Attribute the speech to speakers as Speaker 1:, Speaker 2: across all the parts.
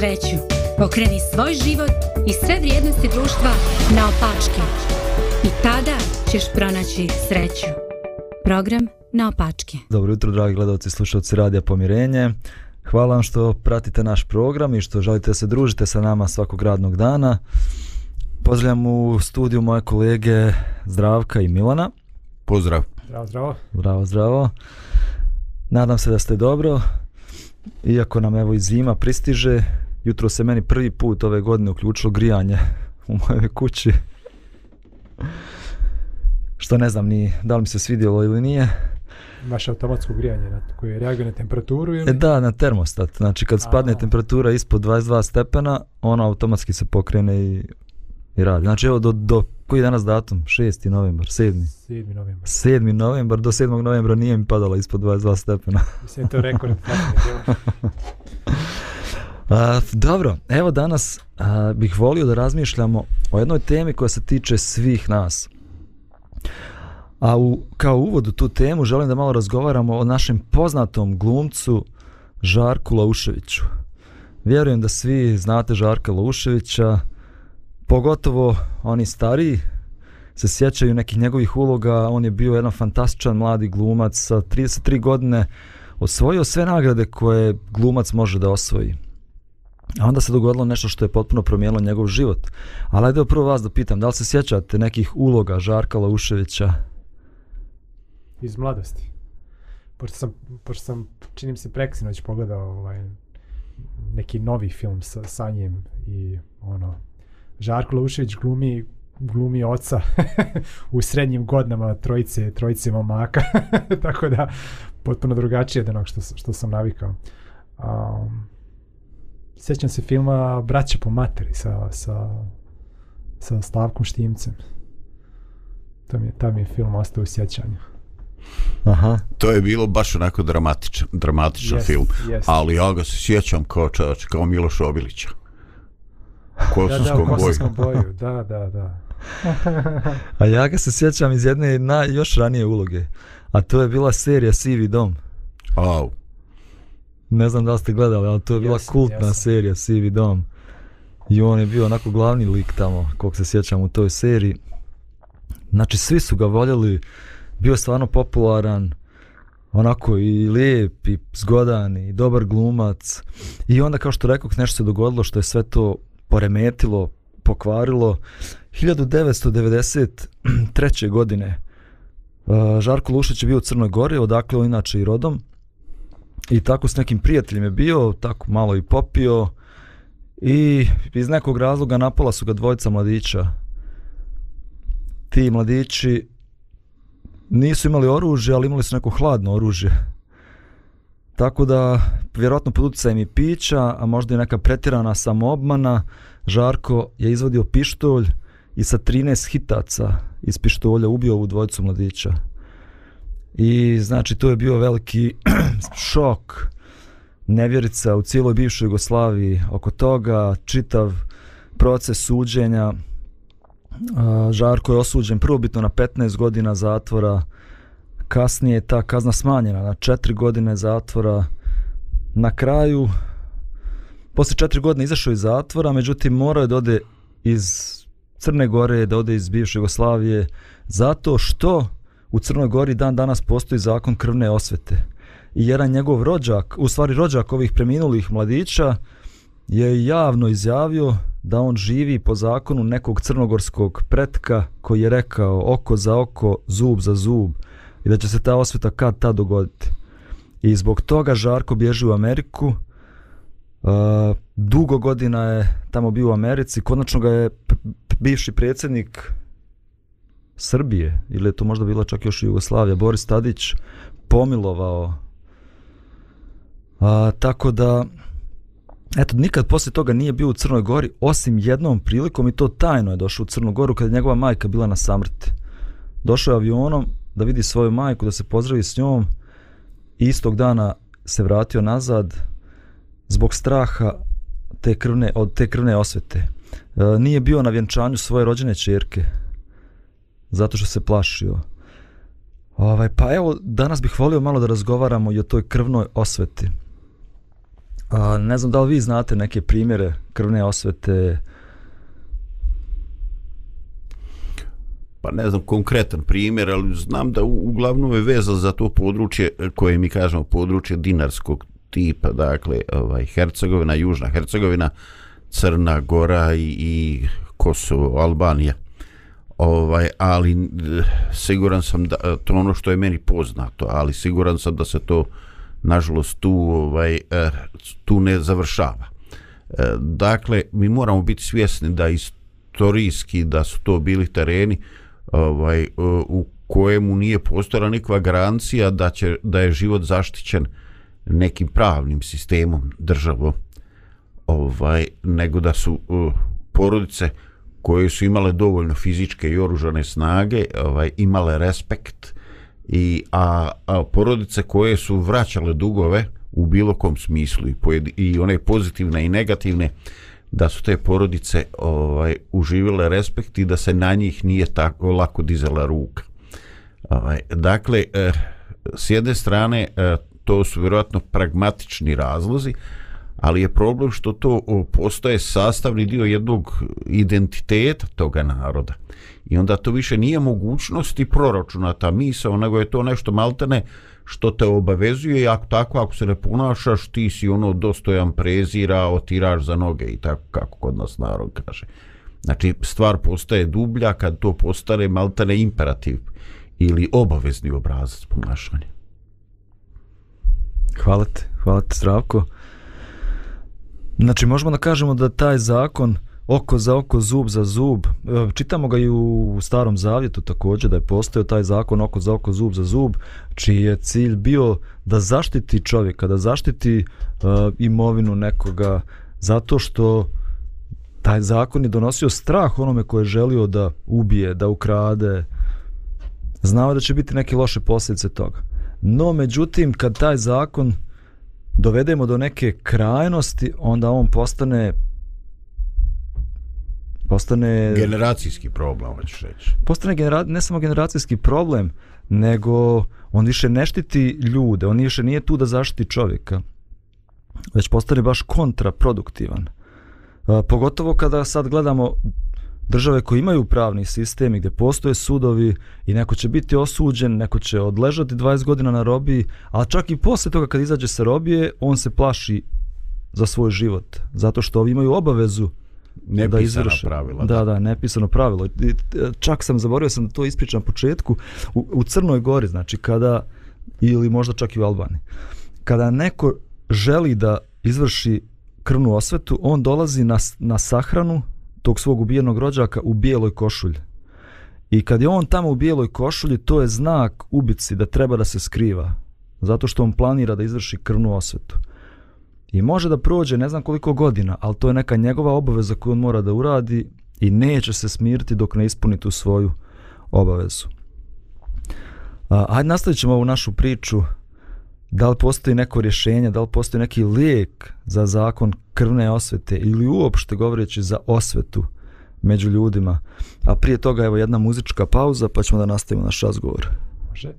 Speaker 1: sreću. Pokreni svoj život i sve vrijednosti društva na opačke. I tada ćeš pronaći sreću. Program na opačke.
Speaker 2: Dobro jutro, dragi gledalci i slušalci Radija Pomirenje. Hvala vam što pratite naš program i što želite da se družite sa nama svakog radnog dana. Pozdravljam u studiju moje kolege Zdravka i Milana.
Speaker 3: Pozdrav.
Speaker 4: Zdravo, zdravo.
Speaker 2: Zdravo, zdravo. Nadam se da ste dobro. Iako nam evo i zima pristiže, jutro se meni prvi put ove godine uključilo grijanje u mojoj kući. Što ne znam ni da li mi se svidjelo ili nije.
Speaker 4: Imaš automatsko grijanje na, koje reaguje na temperaturu ili?
Speaker 2: E da, na termostat. Znači kad spadne
Speaker 4: A.
Speaker 2: temperatura ispod 22 stepena, ono automatski se pokrene i, i radi. Znači evo do, do koji je danas datum? 6. novembar, 7.
Speaker 4: 7. novembar.
Speaker 2: 7. novembar, do 7. novembra nije mi padalo ispod 22 stepena.
Speaker 4: Mislim, to rekord. tako,
Speaker 2: dobro, evo danas a, bih volio da razmišljamo o jednoj temi koja se tiče svih nas. A u, kao uvod u tu temu želim da malo razgovaramo o našem poznatom glumcu Žarku Lauševiću. Vjerujem da svi znate Žarka Lauševića, pogotovo oni stariji se sjećaju nekih njegovih uloga. On je bio jedan fantastičan mladi glumac sa 33 godine, osvojio sve nagrade koje glumac može da osvoji. A onda se dogodilo nešto što je potpuno promijenilo njegov život. Ali ajde prvo vas da pitam, da li se sjećate nekih uloga Žarka Lauševića?
Speaker 4: Iz mladosti. Pošto sam, pošto sam čini mi se preksinoć pogledao ovaj, neki novi film sa, sa njim i ono, Žarko Laušević glumi glumi oca u srednjim godinama trojice, trojice momaka, tako da potpuno drugačije od onog što, što sam navikao. Um, sjećam se filma Braća po materi sa, sa, sa Slavkom Štimcem. To mi je, ta mi je film ostao u sjećanju.
Speaker 2: Aha.
Speaker 3: To je bilo baš onako dramatičan, dramatičan
Speaker 4: Jest,
Speaker 3: film.
Speaker 4: jest.
Speaker 3: Ali ja ga se sjećam kao čovječ, kao Miloš Obilića. U
Speaker 4: Da, da, u
Speaker 3: Kosovskom boju.
Speaker 4: kosovskom boju, da, da, da.
Speaker 2: A ja ga se sjećam iz jedne na, još ranije uloge. A to je bila serija Sivi dom.
Speaker 3: Au.
Speaker 2: Ne znam da ste gledali, ali to je bila
Speaker 4: Jesam,
Speaker 2: kultna
Speaker 4: jesam.
Speaker 2: serija Sivi dom. I on je bio onako glavni lik tamo, kog se sjećam u toj seriji. Znači, svi su ga voljeli, bio je stvarno popularan, onako i lijep, i zgodan, i dobar glumac. I onda, kao što rekao, nešto se dogodilo što je sve to poremetilo, pokvarilo. 1993. godine uh, Žarko Lušić je bio u Crnoj Gori, odakle on inače i rodom. I tako s nekim prijateljem je bio, tako malo i popio. I iz nekog razloga napala su ga dvojica mladića. Ti mladići nisu imali oružje, ali imali su neko hladno oružje. Tako da, vjerojatno pod utjecajem i pića, a možda i neka pretirana samoobmana, Žarko je izvadio pištolj i sa 13 hitaca iz pištolja ubio ovu dvojicu mladića. I znači to je bio veliki šok, nevjerica u cijeloj bivšoj Jugoslaviji oko toga, čitav proces suđenja. Žarko je osuđen prvobitno na 15 godina zatvora, kasnije je ta kazna smanjena na 4 godine zatvora. Na kraju, posle 4 godine izašao iz zatvora, međutim morao je da ode iz Crne Gore, da ode iz bivše Jugoslavije, zato što u Crnoj Gori dan danas postoji zakon krvne osvete. I jedan njegov rođak, u stvari rođak ovih preminulih mladića, je javno izjavio da on živi po zakonu nekog crnogorskog pretka koji je rekao oko za oko, zub za zub i da će se ta osveta kad ta dogoditi. I zbog toga Žarko bježi u Ameriku, Uh, dugo godina je tamo bio u Americi, konačno ga je bivši predsjednik Srbije, ili je to možda bila čak još i Jugoslavija, Boris Tadić, pomilovao. A, tako da, eto, nikad poslije toga nije bio u Crnoj Gori, osim jednom prilikom i to tajno je došao u Crnu Goru kada je njegova majka bila na samrti. Došao je avionom da vidi svoju majku, da se pozdravi s njom i istog dana se vratio nazad zbog straha te krvne, od te krvne osvete. E, nije bio na vjenčanju svoje rođene čerke, zato što se plašio. Ovaj, pa evo, danas bih volio malo da razgovaramo i o toj krvnoj osveti. A, ne znam da li vi znate neke primjere krvne osvete,
Speaker 3: pa ne znam konkretan primjer, ali znam da u- uglavnom je veza za to područje koje mi kažemo područje dinarskog tipa, dakle ovaj, Hercegovina, Južna Hercegovina, Crna Gora i, i Kosovo, Albanija. Ovaj, ali eh, siguran sam da eh, to ono što je meni poznato, ali siguran sam da se to nažalost tu ovaj eh, tu ne završava. Dakle, mi moramo biti svjesni da istorijski da su to bili tereni ovaj, u kojemu nije postojala nikakva garancija da, će, da je život zaštićen nekim pravnim sistemom državom ovaj, nego da su uh, porodice koje su imale dovoljno fizičke i oružane snage ovaj, imale respekt i a, a porodice koje su vraćale dugove u bilo kom smislu i, pojedi, i one pozitivne i negativne da su te porodice ovaj uživile respekt i da se na njih nije tako lako dizala ruka. Ovaj, dakle, eh, s jedne strane eh, to su vjerojatno pragmatični razlozi, ali je problem što to postaje sastavni dio jednog identiteta toga naroda. I onda to više nije mogućnost i proračunata misao, nego je to nešto maltene što te obavezuje i ako tako, ako se ne ponašaš, ti si ono dostojan prezira, otiraš za noge i tako kako kod nas narod kaže. Znači, stvar postaje dublja kad to postane maltene imperativ ili obavezni obrazac ponašanja.
Speaker 2: Hvala te, hvala te Zdravko. Znači možemo da kažemo da taj zakon oko za oko, zub za zub, e, čitamo ga i u starom zavjetu također da je postojao taj zakon oko za oko, zub za zub, čiji je cilj bio da zaštiti čovjeka, da zaštiti uh, imovinu nekoga, zato što taj zakon je donosio strah onome koje je želio da ubije, da ukrade, znao da će biti neke loše posljedice toga. No, međutim, kad taj zakon dovedemo do neke krajnosti, onda on postane postane
Speaker 3: Generacijski problem, hoćeš reći.
Speaker 2: postane genera, ne samo generacijski problem, nego on više ne štiti ljude, on više nije tu da zaštiti čovjeka, već postane baš kontraproduktivan. Pogotovo kada sad gledamo države koje imaju pravni sistem i gdje postoje sudovi i neko će biti osuđen, neko će odležati 20 godina na robiji, a čak i posle toga kad izađe sa robije, on se plaši za svoj život, zato što ovi imaju obavezu da izvrše.
Speaker 3: pravila.
Speaker 2: Da, da, nepisano pravilo. I, e, Čak sam zaboravio sam da to ispričam na početku. U, u Crnoj Gori, znači kada, ili možda čak i u Albaniji, kada neko želi da izvrši krvnu osvetu, on dolazi na, na sahranu tog svog ubijenog rođaka u bijeloj košulji. I kad je on tamo u bijeloj košulji, to je znak ubici da treba da se skriva. Zato što on planira da izvrši krvnu osvetu. I može da prođe ne znam koliko godina, ali to je neka njegova obaveza koju on mora da uradi i neće se smiriti dok ne ispuni tu svoju obavezu. A, ajde nastavit ćemo ovu našu priču. Da li postoji neko rješenje, da li postoji neki lijek za zakon krvne osvete ili uopšte govoreći za osvetu među ljudima. A prije toga evo jedna muzička pauza pa ćemo da nastavimo naš razgovor.
Speaker 4: Može.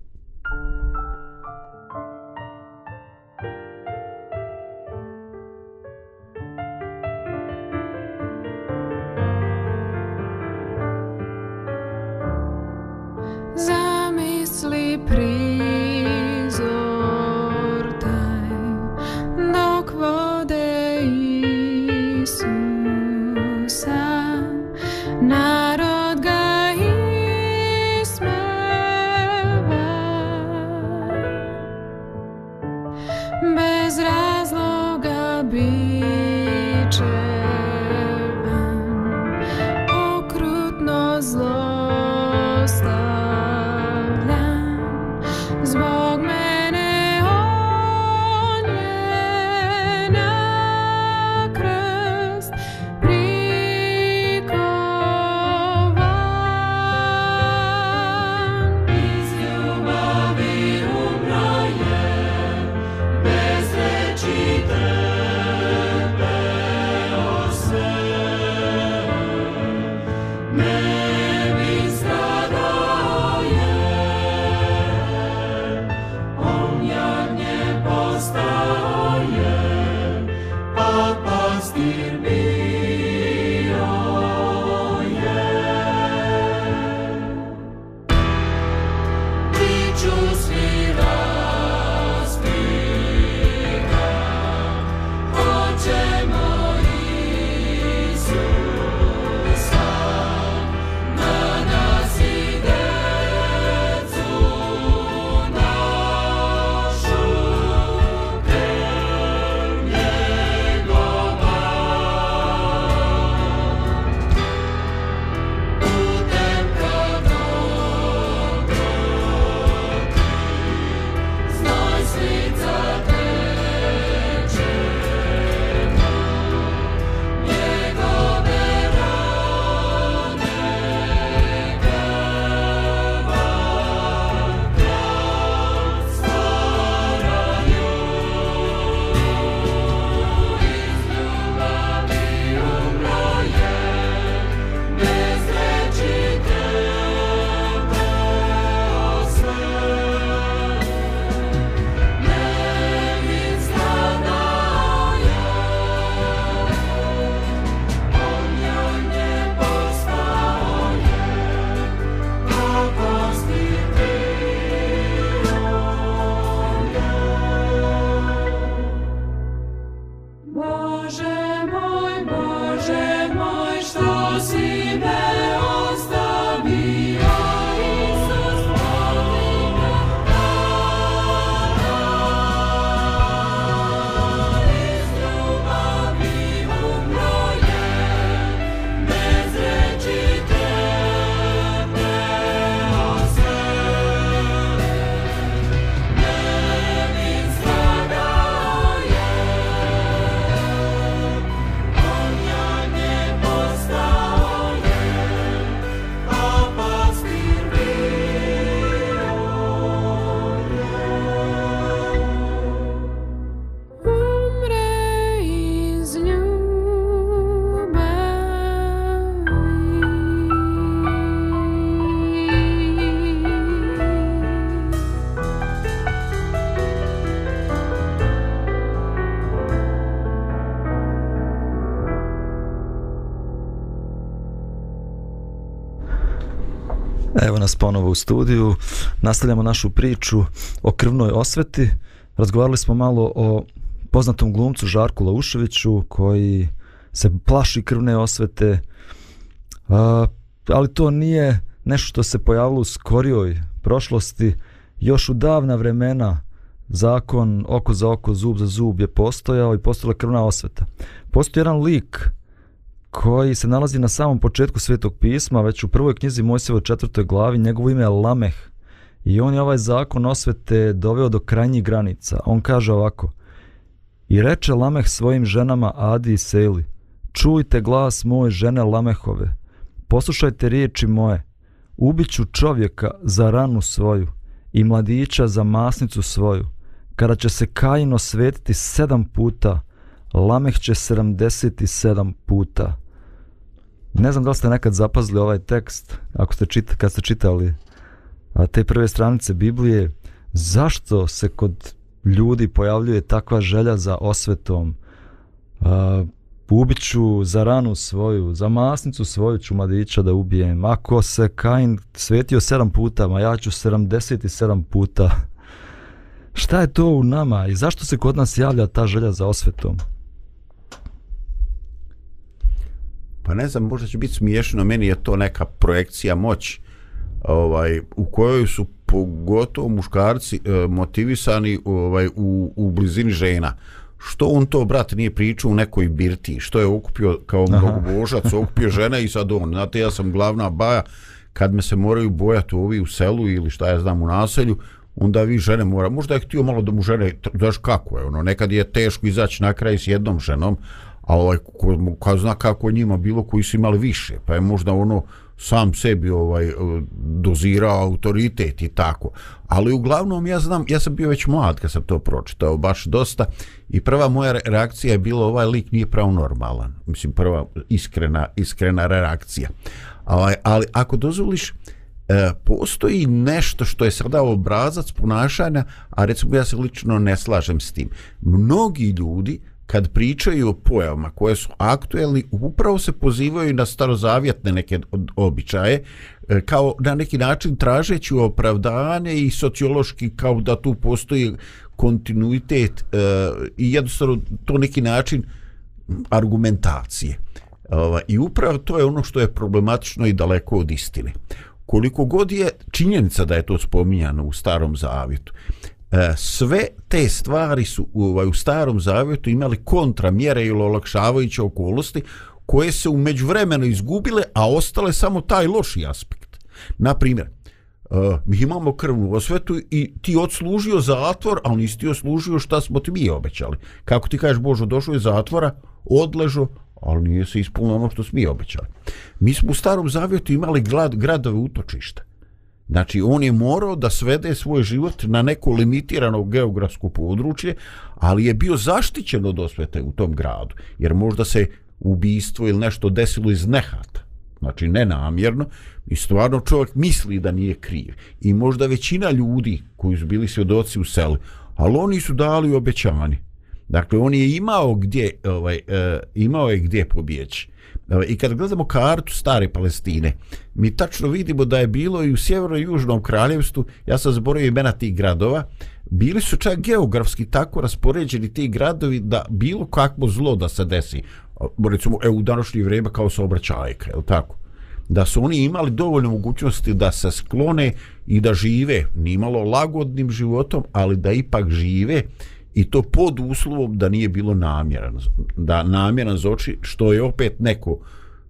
Speaker 5: Bez razloga
Speaker 2: bi. U studiju. Nastavljamo našu priču o krvnoj osveti. Razgovarali smo malo o poznatom glumcu Žarku Lauševiću koji se plaši krvne osvete. A, ali to nije nešto što se pojavilo u skorijoj prošlosti. Još u davna vremena zakon oko za oko, zub za zub je postojao i postojala krvna osveta. Postoji jedan lik koji se nalazi na samom početku Svetog pisma, već u prvoj knjizi Mojsijevoj četvrtoj glavi, njegovo ime je Lameh. I on je ovaj zakon osvete doveo do krajnjih granica. On kaže ovako, I reče Lameh svojim ženama Adi i Seli, čujte glas moje žene Lamehove, poslušajte riječi moje, ubiću čovjeka za ranu svoju i mladića za masnicu svoju, kada će se Kain osvetiti sedam puta, Lameh će 77 puta. Ne znam da li ste nekad zapazili ovaj tekst, ako ste čita, kad ste čitali a, te prve stranice Biblije, zašto se kod ljudi pojavljuje takva želja za osvetom, a, ubiću za ranu svoju, za masnicu svoju ću mladića da ubijem. Ako se Kain svetio sedam puta, ma ja ću 77 puta. Šta je to u nama i zašto se kod nas javlja ta želja za osvetom?
Speaker 3: Pa ne znam, možda će biti smiješno, meni je to neka projekcija moći ovaj, u kojoj su pogotovo muškarci e, motivisani ovaj, u, u blizini žena. Što on to, brat, nije pričao u nekoj birti, što je okupio kao mnogo božac, okupio žene i sad on, znate, ja sam glavna baja, kad me se moraju bojati ovi u selu ili šta ja znam u naselju, onda vi žene mora, možda je htio malo da mu žene, znaš kako je, ono, nekad je teško izaći na kraj s jednom ženom, a ovaj ko, ko zna kako njima bilo koji su imali više pa je možda ono sam sebi ovaj e, dozirao autoritet i tako. Ali uglavnom ja znam ja sam bio već mlad kad sam to pročitao baš dosta i prva moja reakcija je bila ovaj lik nije pravo normalan. Mislim prva iskrena iskrena reakcija. Ali, ali ako dozvoliš e, postoji nešto što je sada obrazac ponašanja a recimo ja se lično ne slažem s tim. Mnogi ljudi kad pričaju o pojavama koje su aktuelni, upravo se pozivaju na starozavjetne neke običaje, e, kao na neki način tražeći opravdanje i sociološki kao da tu postoji kontinuitet e, i jednostavno to neki način argumentacije. Ova, I upravo to je ono što je problematično i daleko od istine. Koliko god je činjenica da je to spominjano u starom zavjetu, E, sve te stvari su u, ovaj, u starom zavjetu imali kontramjere ili olakšavajuće okolnosti koje se umeđu međuvremenu izgubile, a ostale samo taj loši aspekt. Na primjer, Uh, e, mi imamo krvnu osvetu i ti odslužio zatvor, a nisi ti odslužio šta smo ti mi obećali. Kako ti kažeš, Božo, došao je iz zatvora, odležo, ali nije se ispunilo ono što smo mi obećali. Mi smo u starom zavjetu imali glad, gradove utočišta. Znači, on je morao da svede svoj život na neko limitirano geografsko područje, ali je bio zaštićen od osvete u tom gradu, jer možda se ubistvo ili nešto desilo iz nehata, znači nenamjerno, i stvarno čovjek misli da nije kriv. I možda većina ljudi koji su bili svjedoci u selu, ali oni su dali obećanje. Dakle, on je imao gdje, ovaj, e, imao je gdje pobjeći. I kad gledamo kartu stare Palestine, mi tačno vidimo da je bilo i u sjeverno i južnom kraljevstvu, ja sam zaboravio imena tih gradova, bili su čak geografski tako raspoređeni ti gradovi da bilo kakvo zlo da se desi, recimo e, u današnje vrijeme kao saobraćajka, je li tako? da su oni imali dovoljno mogućnosti da se sklone i da žive nimalo lagodnim životom, ali da ipak žive i to pod uslovom da nije bilo namjeran, da namjeran zoči, što je opet neko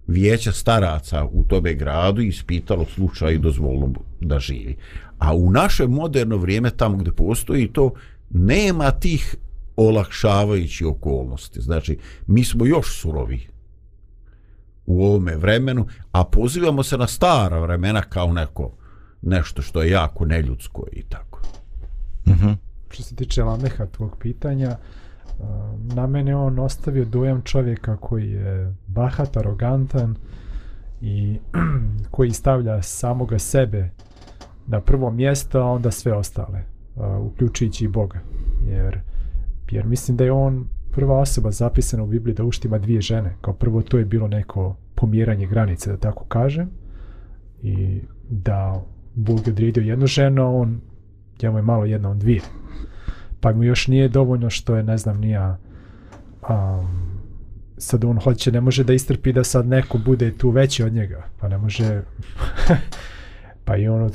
Speaker 3: vijeća staraca u tome gradu ispitalo slučaj i dozvolilo da živi. A u naše moderno vrijeme, tamo gdje postoji to, nema tih olakšavajući okolnosti. Znači, mi smo još surovi u ovome vremenu, a pozivamo se na stara vremena kao neko nešto što je jako neljudsko i tako.
Speaker 2: Mhm.
Speaker 4: Što se tiče Lameha tvog pitanja, eh, na mene on ostavio dojam čovjeka koji je bahat, arogantan i koji stavlja samoga sebe na prvo mjesto, a onda sve ostale, eh, uključujući i Boga. Jer, jer mislim da je on prva osoba zapisana u Bibliji da uštima dvije žene. Kao prvo to je bilo neko pomjeranje granice, da tako kažem. I da Bog je odredio jednu ženu, on, njemu je malo jedna, on dvije. Pa mu još nije dovoljno što je, ne znam, nija um, sad on hoće, ne može da istrpi da sad neko bude tu veći od njega. Pa ne može pa i ono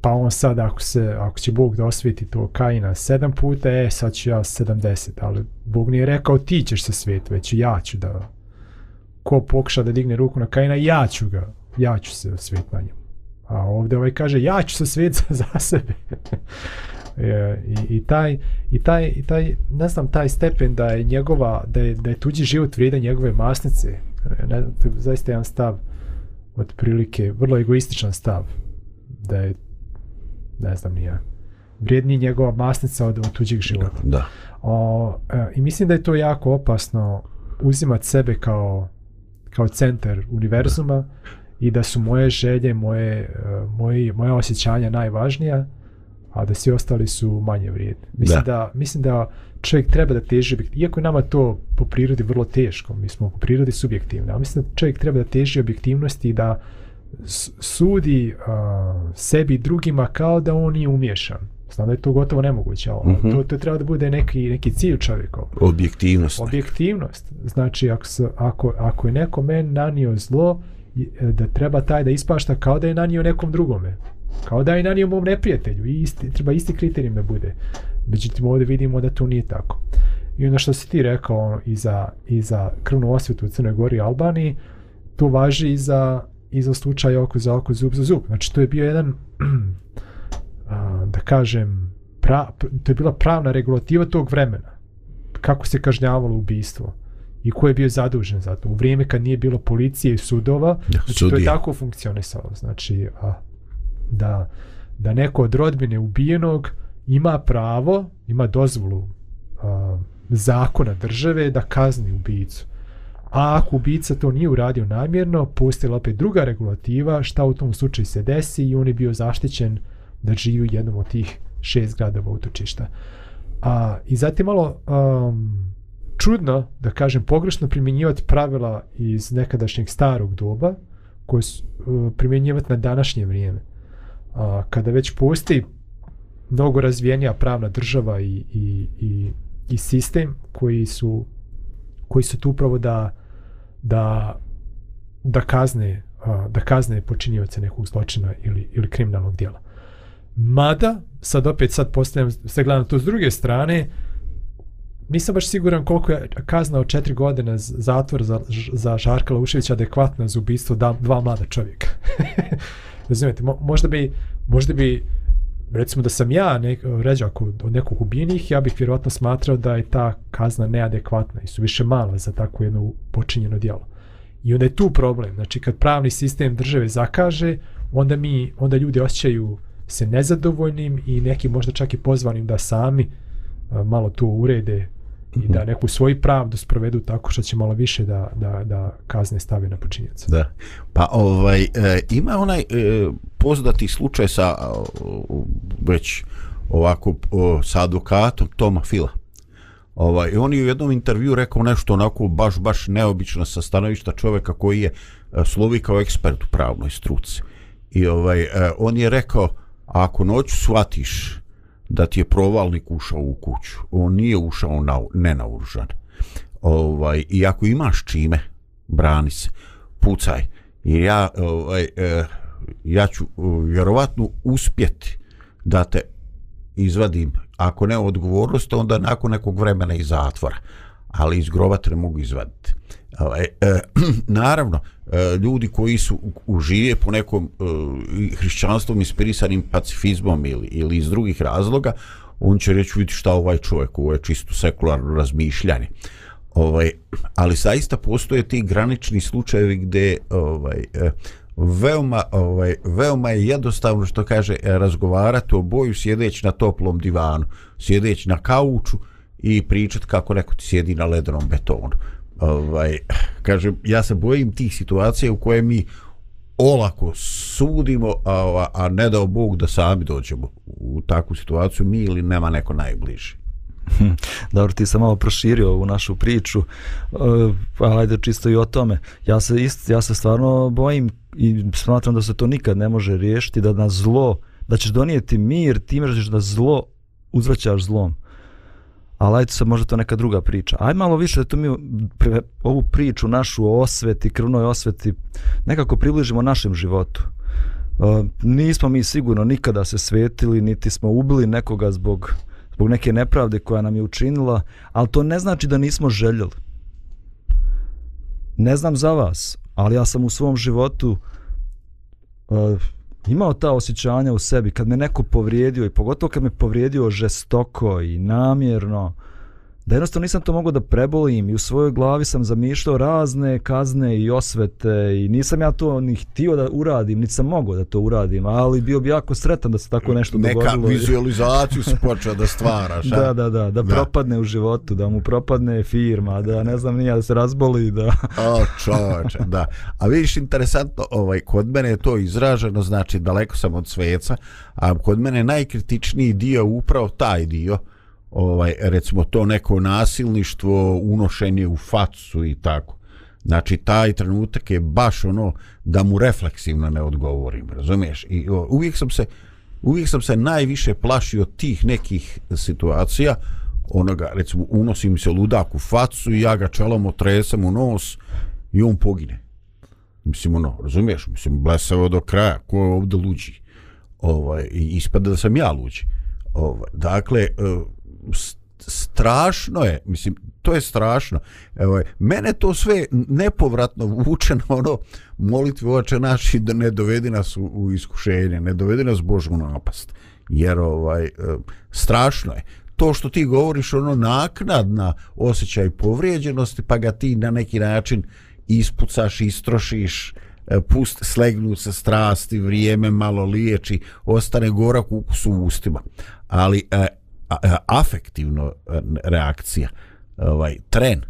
Speaker 4: pa on sad ako se ako će Bog da osvijeti to Kaina sedam puta, e sad ću ja 70, ali Bog nije rekao ti ćeš se svijet, već ja ću da ko pokuša da digne ruku na Kaina, ja ću ga, ja ću se osvijeti na njemu. A ovdje ovaj kaže, ja ću se svijet za, sebe. E, I, i, taj, i, taj, I taj, ne znam, taj stepen da je njegova, da je, da je tuđi život vrijedan njegove masnice, ne, to je zaista jedan stav otprilike, vrlo egoističan stav, da je, ne znam, nije, vrijedniji njegova masnica od, od tuđeg života.
Speaker 3: Da.
Speaker 4: O, e, I mislim da je to jako opasno uzimati sebe kao, kao centar univerzuma i da su moje želje, moje, moje, moje osjećanja najvažnija, a da svi ostali su manje vrijedni. Mislim da.
Speaker 3: Da.
Speaker 4: mislim da čovjek treba da teži, iako je nama to po prirodi vrlo teško, mi smo po prirodi subjektivni, ali mislim da čovjek treba da teži objektivnosti i da sudi uh, sebi drugima kao da on nije umješan. Znam da je to gotovo nemoguće, ali
Speaker 3: Mhm.
Speaker 4: to, to treba da bude neki, neki cilj čovjekov.
Speaker 3: Objektivnost.
Speaker 4: Objektivnost. Znači, ako, ako, ako je neko meni nanio zlo, E, da treba taj da ispašta kao da je nanio nekom drugome. Kao da je nanio mom neprijatelju. I isti, treba isti kriterijum da bude. Međutim, ovdje vidimo da to nije tako. I onda što si ti rekao ono, i za, i za krvnu osvetu u Crnoj Gori i Albaniji, to važi i za, i za slučaj oko za oko, zub za zub. Znači, to je bio jedan, a, da kažem, pra, to je bila pravna regulativa tog vremena kako se kažnjavalo ubistvo i ko je bio zadužen za to. U vrijeme kad nije bilo policije i sudova, znači to je tako funkcionisalo. Znači, a, da, da neko od rodbine ubijenog ima pravo, ima dozvolu a, zakona države da kazni ubicu. A ako ubica to nije uradio namjerno, postala opet druga regulativa šta u tom slučaju se desi i on je bio zaštićen da živi u jednom od tih šest gradova utočišta. A, I zatim malo um, čudno, da kažem, pogrešno primjenjivati pravila iz nekadašnjeg starog doba, koje su e, primjenjivati na današnje vrijeme. A, kada već postoji mnogo razvijenija pravna država i, i, i, i sistem koji su koji su tu upravo da da da kazne a, da kazne počinjivaca nekog zločina ili ili kriminalnog djela. Mada sad opet sad postavljam se gledam to s druge strane nisam baš siguran koliko je kazna od četiri godine zatvor za, za Žarka Lauševića adekvatna za ubistvo da, dva mlada čovjeka. Razumijete, mo, možda bi možda bi recimo da sam ja nek, ređak od, od nekog ubijenih, ja bih vjerojatno smatrao da je ta kazna neadekvatna i su više mala za takvo jedno počinjeno djelo. I onda je tu problem. Znači, kad pravni sistem države zakaže, onda mi, onda ljudi osjećaju se nezadovoljnim i neki možda čak i pozvanim da sami malo to urede i da neku svoju pravdu sprovedu tako što će malo više da, da, da kazne stave na počinjeca.
Speaker 3: Da. Pa ovaj e, ima onaj e, poznati slučaj sa o, već ovako o, sa advokatom Toma Fila. Ovaj, on je u jednom intervju rekao nešto onako baš baš neobično sa stanovišta čovjeka koji je e, slovi kao ekspert u pravnoj struci. I ovaj e, on je rekao ako noću shvatiš da ti je provalnik ušao u kuću, on nije ušao na, nenauružan. Ovaj, I ako imaš čime, brani se, pucaj. Jer ja, ovaj, eh, ja ću e, vjerovatno uspjeti da te izvadim, ako ne odgovornost, onda nakon nekog vremena iz zatvora. Ali iz groba te ne mogu izvaditi. Ovaj, e, naravno, e, ljudi koji su užive po nekom e, hrišćanstvom inspirisanim pacifizmom ili, ili iz drugih razloga, on će reći vidi šta ovaj čovjek, ovo je čisto sekularno razmišljanje. Ovaj, ali zaista postoje ti granični slučajevi gdje ovaj, e, veoma, ovaj, veoma je jednostavno što kaže e, razgovarati o boju sjedeći na toplom divanu, sjedeći na kauču i pričati kako neko ti sjedi na ledenom betonu. Ovaj, kaže, ja se bojim tih situacija u koje mi olako sudimo, a, a ne dao Bog da sami dođemo u takvu situaciju, mi ili nema neko najbliži.
Speaker 2: Dobro, ti sam malo proširio ovu našu priču, e, pa uh, ali ajde čisto i o tome. Ja se, ist, ja se stvarno bojim i smatram da se to nikad ne može riješiti, da na zlo, da ćeš donijeti mir time što ćeš da zlo uzvraćaš zlom. Ali ajde sad možda to neka druga priča. Aj malo više da to mi pre- ovu priču našu o osveti, krvnoj osveti, nekako približimo našem životu. Uh, nismo mi sigurno nikada se svetili, niti smo ubili nekoga zbog zbog neke nepravde koja nam je učinila, ali to ne znači da nismo željeli. Ne znam za vas, ali ja sam u svom životu uh, imao ta osjećanja u sebi kad me neko povrijedio i pogotovo kad me povrijedio žestoko i namjerno, da jednostavno nisam to mogao da prebolim i u svojoj glavi sam zamišljao razne kazne i osvete i nisam ja to ni htio da uradim, niti sam mogao da to uradim, ali bio bi jako sretan da se tako nešto
Speaker 3: Neka
Speaker 2: dogodilo.
Speaker 3: vizualizaciju se počeo da stvaraš.
Speaker 2: Da, da, da, da,
Speaker 3: Da.
Speaker 2: propadne u životu, da mu propadne firma, da ne znam nija, da se razboli, da...
Speaker 3: O, čoveče, da. A vidiš, interesantno, ovaj, kod mene je to izraženo, znači daleko sam od sveca, a kod mene najkritičniji dio upravo taj dio, ovaj, recimo to neko nasilništvo, unošenje u facu i tako. Znači, taj trenutak je baš ono da mu refleksivno ne odgovorim, razumiješ? I o, uvijek sam se uvijek sam se najviše plašio tih nekih situacija, onoga, recimo, unosi mi se ludak u facu i ja ga čelom otresam u nos i on pogine. Mislim, ono, razumiješ? Mislim, blesavo do kraja, ko je ovdje luđi? Ovaj, I ispada da sam ja luđi. Ovaj, dakle, e, strašno je, mislim, to je strašno. Evo, mene to sve nepovratno vuče na ono molitve oče naši da ne dovedi nas u, u iskušenje, ne dovedi nas Božu napast. Jer ovaj, e, strašno je. To što ti govoriš, ono naknadna osjećaj povrijeđenosti, pa ga ti na neki način ispucaš, istrošiš, e, pust, slegnu se strasti, vrijeme malo liječi, ostane gorak ukus u ustima. Ali e, E, afektivno e, reakcija, ovaj tren.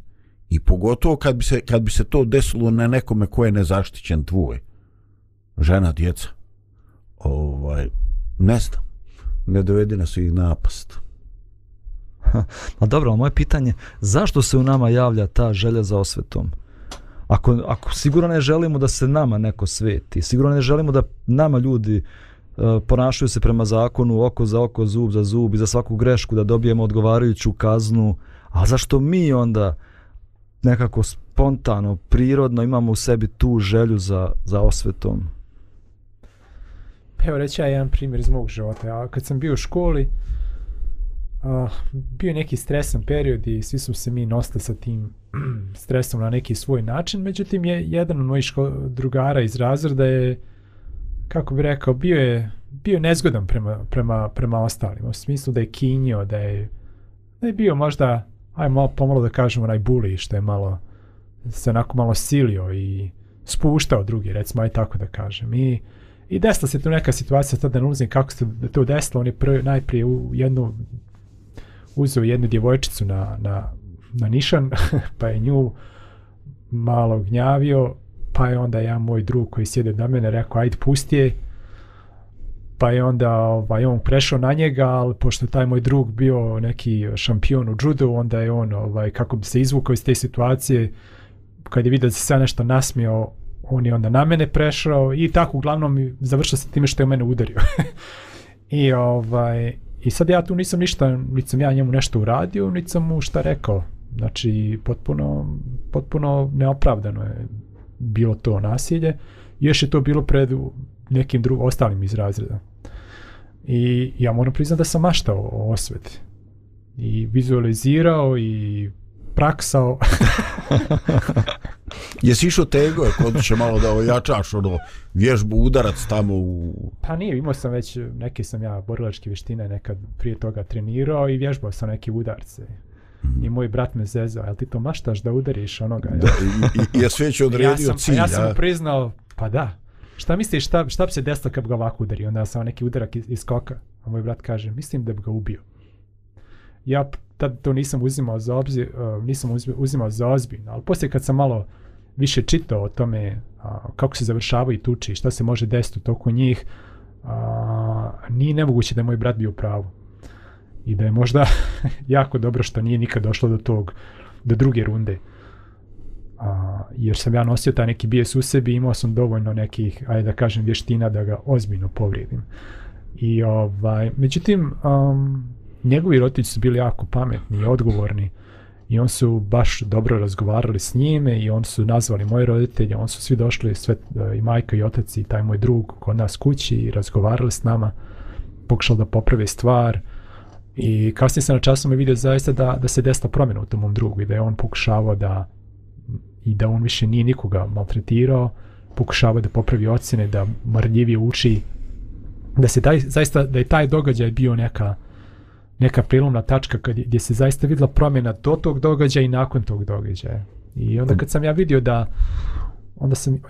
Speaker 3: I pogotovo kad bi se kad bi se to desilo na nekome ko je nezaštićen tvoj žena djeca. Ovaj ne znam. Ne dovedi nas i napast.
Speaker 2: Ma dobro, a moje pitanje, zašto se u nama javlja ta želja za osvetom? Ako, ako sigurno ne želimo da se nama neko sveti, sigurno ne želimo da nama ljudi uh, E, ponašaju se prema zakonu oko za oko, zub za zub i za svaku grešku da dobijemo odgovarajuću kaznu, a zašto mi onda nekako spontano, prirodno imamo u sebi tu želju za, za osvetom?
Speaker 4: Evo reći ja jedan primjer iz mog života. Ja, kad sam bio u školi, uh, bio je neki stresan period i svi smo se mi nosili sa tim stresom na neki svoj način. Međutim, je jedan od mojih ško- drugara iz razreda je, kako bi rekao, bio je bio nezgodan prema, prema, prema ostalima. U smislu da je kinio, da je, da je bio možda, aj malo pomalo da kažemo, onaj bully, što je malo, se onako malo silio i spuštao drugi, recimo, aj tako da kažem. I, I desila se tu neka situacija, sad da ne ulazim kako se to desilo, on je prvi, najprije u jednu, uzeo jednu djevojčicu na, na, na nišan, pa je nju malo gnjavio, pa je onda ja moj drug koji sjede na mene rekao, ajde pusti je, pa je onda ovaj, on prešao na njega, ali pošto taj moj drug bio neki šampion u judu, onda je on, ovaj, kako bi se izvukao iz te situacije, kad je vidio da se sve nešto nasmio, on je onda na mene prešao i tako uglavnom završio se time što je mene udario. I ovaj i sad ja tu nisam ništa, niti sam ja njemu nešto uradio, niti sam mu šta rekao. Znači, potpuno, potpuno neopravdano je bilo to nasilje. Još je to bilo pred nekim drugim, ostalim iz razreda. I ja moram priznati da sam maštao o osveti. I vizualizirao i praksao.
Speaker 3: Jesi išao tego, kod će malo da ojačaš ono vježbu udarac tamo u...
Speaker 4: Pa nije, imao sam već neke sam ja borilačke vještine nekad prije toga trenirao i vježbao sam neke udarce. I moj brat me zezao, jel ti to maštaš da udariš onoga?
Speaker 3: Da, i, i, je sve će odredio
Speaker 4: ja sam,
Speaker 3: cilj,
Speaker 4: ja sam mu priznao, pa da. Šta misliš, šta, šta bi se desilo kad bi ga ovako udari? Onda sam neki udarak iz, iz skoka. A moj brat kaže, mislim da bi ga ubio. Ja tad to nisam uzimao za obzir, uh, nisam uzim- uzimao za ozbiljno, ali poslije kad sam malo više čitao o tome a, kako se završavaju tuči i šta se može desiti u toku njih, a, nije nemoguće da je moj brat bio u pravu. I da je možda jako dobro što nije nikad došlo do tog, do druge runde. A, jer sam ja nosio taj neki bijes u sebi i imao sam dovoljno nekih, ajde da kažem, vještina da ga ozbiljno povrijedim. I ovaj, međutim, um, njegovi roditelji su bili jako pametni i odgovorni i on su baš dobro razgovarali s njime i on su nazvali moje roditelje, on su svi došli, sve, i majka i otac i taj moj drug kod nas kući i razgovarali s nama, pokušali da poprave stvar i kasnije sam na časom je vidio zaista da, da se desila promjena u tom mom drugu i da je on pokušavao da i da on više nije nikoga maltretirao, pokušavao da popravi ocjene, da marljivije uči, da se taj, zaista, da je taj događaj bio neka neka prilomna tačka kad, je- gdje se zaista vidla promjena do tog događaja i nakon tog događaja. I onda kad sam ja vidio da onda sam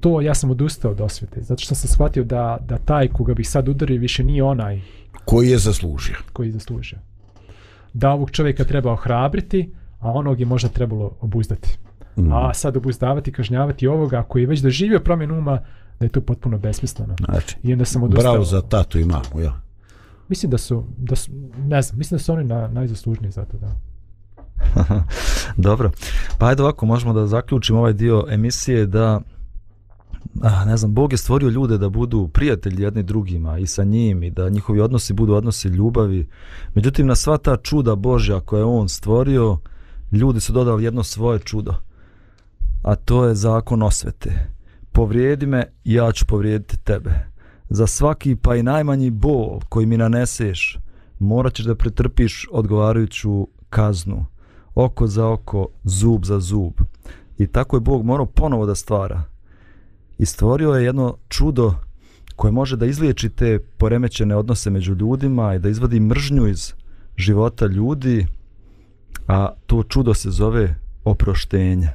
Speaker 4: to ja sam odustao od osvete zato što sam shvatio da da taj koga bih sad udario više nije onaj
Speaker 3: koji je zaslužio.
Speaker 4: koji zaslužio. Da ovog čovjeka treba ohrabriti, a onog je možda trebalo obuzdati.
Speaker 3: Mm.
Speaker 4: A sad obuzdavati, kažnjavati ovoga koji je već doživio promjenu uma, da je to potpuno besmisleno.
Speaker 3: Znači,
Speaker 4: I onda sam odustao.
Speaker 3: bravo za tatu i mamu, ja.
Speaker 4: Mislim da su, da su, ne znam, mislim da su oni na, najzaslužniji za to, da.
Speaker 2: Dobro. Pa ajde ovako, možemo da zaključimo ovaj dio emisije da a, ne znam, Bog je stvorio ljude da budu prijatelji jedni drugima i sa njim i da njihovi odnosi budu odnosi ljubavi. Međutim, na sva ta čuda Božja koje je on stvorio, ljudi su dodali jedno svoje čudo. A to je zakon osvete. Povrijedi me, ja ću povrijediti tebe. Za svaki pa i najmanji bol koji mi naneseš, morat ćeš da pretrpiš odgovarajuću kaznu oko za oko, zub za zub. I tako je Bog morao ponovo da stvara. I stvorio je jedno čudo koje može da izliječi te poremećene odnose među ljudima i da izvadi mržnju iz života ljudi, a to čudo se zove oproštenje.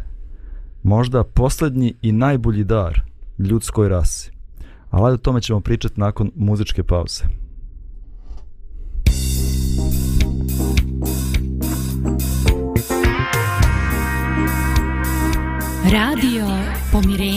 Speaker 2: Možda posljednji i najbolji dar ljudskoj rasi. Ali o tome ćemo pričati nakon muzičke pauze.
Speaker 1: Radio Pomirenje.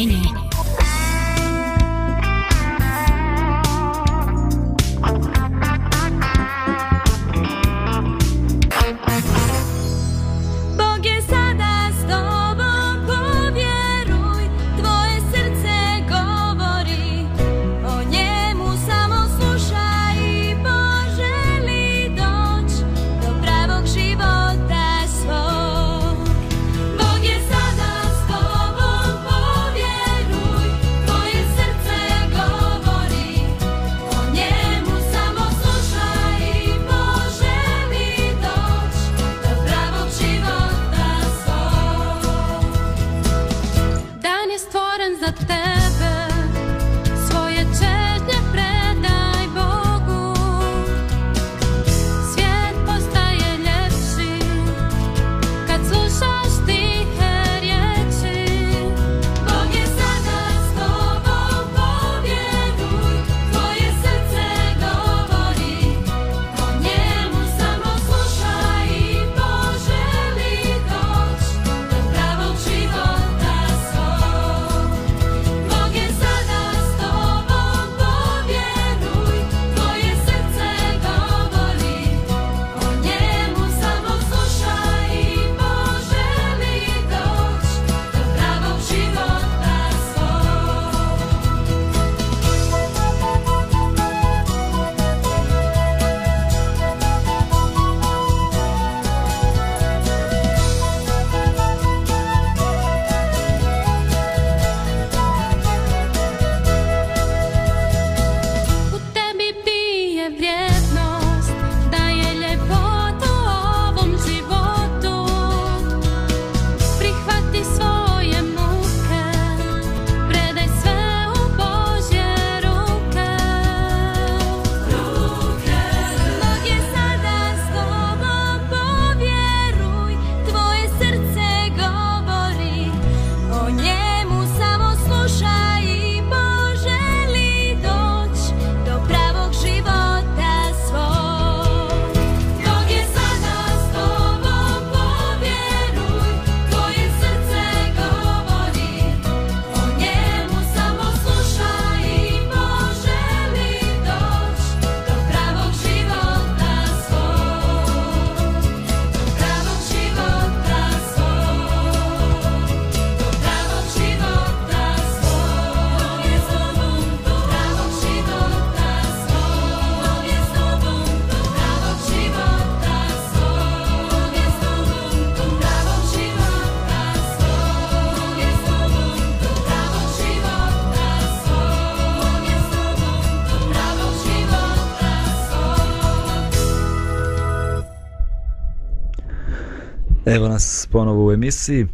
Speaker 2: U emisiji.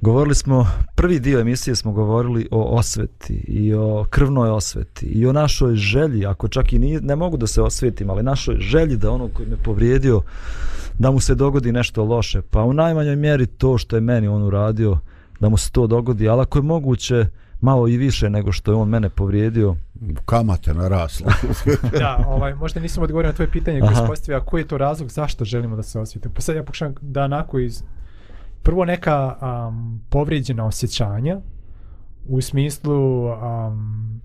Speaker 2: Govorili smo, prvi dio emisije smo govorili o osveti i o krvnoj osveti i o našoj želji, ako čak i nije, ne mogu da se osvetim, ali našoj želji da ono koji me povrijedio, da mu se dogodi nešto loše. Pa u najmanjoj mjeri to što je meni on uradio, da mu se to dogodi, ali ako je moguće malo i više nego što je on mene povrijedio,
Speaker 3: Kamate narasla.
Speaker 4: da, ovaj, možda nisam odgovorio na tvoje pitanje koje
Speaker 2: Aha.
Speaker 4: se postavlja, koji je to razlog zašto želimo da se osvijete. Pa sad ja pokušam da onako iz... Prvo neka um, povrijeđena osjećanja, u smislu um,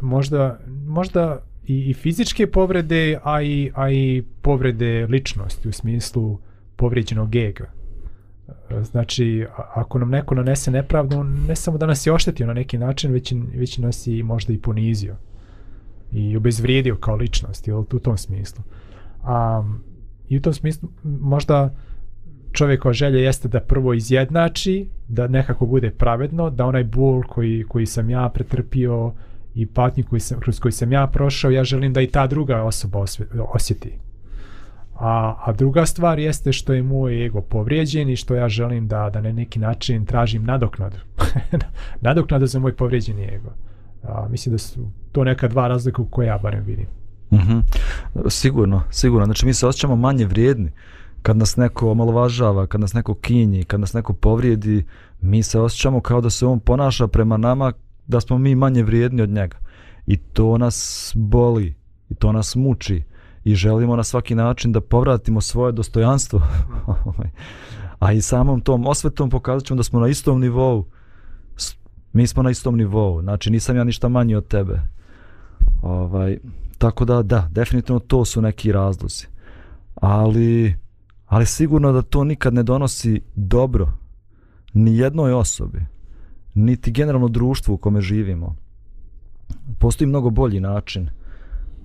Speaker 4: možda, možda i, i fizičke povrede, a i, a i povrede ličnosti, u smislu povrijeđenog ega. Znači, ako nam neko nanese nepravdu, on ne samo da nas je oštetio na neki način, već, već nas je i možda i ponizio i obezvrijedio kao ličnost, jel, u tom smislu. A, I u tom smislu možda čovjekova želja jeste da prvo izjednači, da nekako bude pravedno, da onaj bol koji, koji sam ja pretrpio i patnju koji sam, kroz koji sam ja prošao, ja želim da i ta druga osoba osve, osjeti. A, a druga stvar jeste što je moj ego povrijeđen i što ja želim da, da na neki način tražim nadoknadu. nadoknadu za moj povrijeđeni ego. A, mislim da su to neka dva razlika koje ja barem vidim.
Speaker 2: Mhm. Sigurno, sigurno. Znači mi se osjećamo manje vrijedni kad nas neko omalovažava, kad nas neko kinji, kad nas neko povrijedi, mi se osjećamo kao da se on ponaša prema nama da smo mi manje vrijedni od njega. I to nas boli, i to nas muči i želimo na svaki način da povratimo svoje dostojanstvo. Ovaj. A i samom tom osvetom pokazat ćemo da smo na istom nivou. Mi smo na istom nivou, znači nisam ja ništa manji od tebe. Ovaj, tako da, da, definitivno to su neki razlozi. Ali, ali sigurno da to nikad ne donosi dobro ni jednoj osobi, niti generalno društvu u kome živimo. Postoji mnogo bolji način,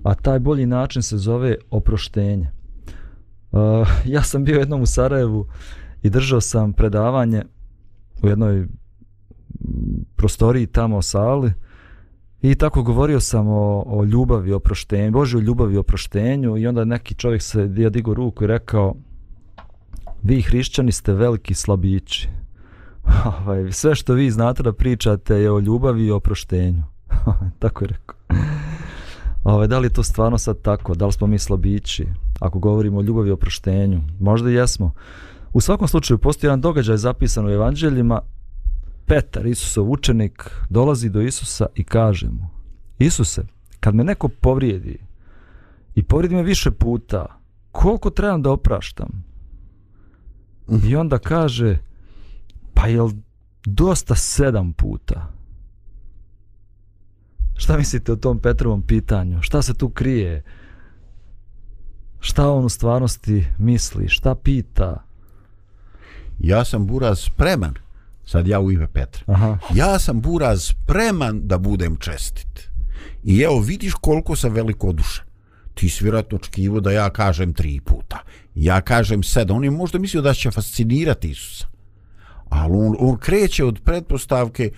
Speaker 2: a taj bolji način se zove oproštenje. Uh, ja sam bio jednom u Sarajevu i držao sam predavanje u jednoj prostoriji tamo sali I tako govorio sam o, o ljubavi, o proštenju, Božoj ljubavi o oproštenju i onda neki čovjek se ja digo ruku i rekao vi hrišćani ste veliki slabići. Ovaj, sve što vi znate da pričate je o ljubavi i oproštenju. tako je rekao. Ovaj, da li je to stvarno sad tako? Da li smo mi slabići? Ako govorimo o ljubavi i oproštenju. Možda i jesmo. U svakom slučaju postoji jedan događaj zapisan u evanđeljima Petar, Isusov učenik, dolazi do Isusa i kaže mu Isuse, kad me neko povrijedi i povrijedi me više puta, koliko trebam da opraštam? I onda kaže, pa jel dosta sedam puta? Šta mislite o tom Petrovom pitanju? Šta se tu krije? Šta on u stvarnosti misli? Šta pita?
Speaker 3: Ja sam buraz spreman, sad ja u ime Petra,
Speaker 2: Aha.
Speaker 3: ja sam buraz spreman da budem čestit. I evo vidiš koliko sam velikodušan. Ti si vjerojatno očekivo da ja kažem tri puta. Ja kažem sedam. On je možda mislio da će fascinirati Isusa. Ali on, on kreće od pretpostavke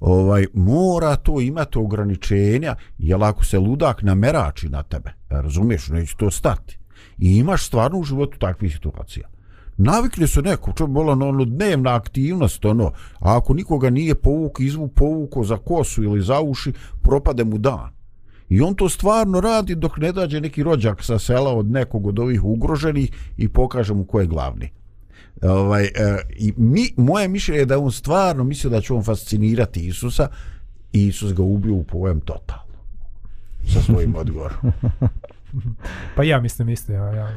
Speaker 3: ovaj mora to imati ograničenja jer ako se ludak namerači na tebe razumiješ neće to stati i imaš stvarno u životu takvih situacija navikne se neko, čo bola ono, ono dnevna aktivnost, ono, a ako nikoga nije povuk, izvu povuko za kosu ili za uši, propade mu dan. I on to stvarno radi dok ne dađe neki rođak sa sela od nekog od ovih ugroženih i pokaže mu ko je glavni. Ovaj, e, i mi, moje mišljenje je da on stvarno mislio da će on fascinirati Isusa i Isus ga ubio u pojem totalno sa svojim odgovorom.
Speaker 4: Pa ja mislim isto, ja, ja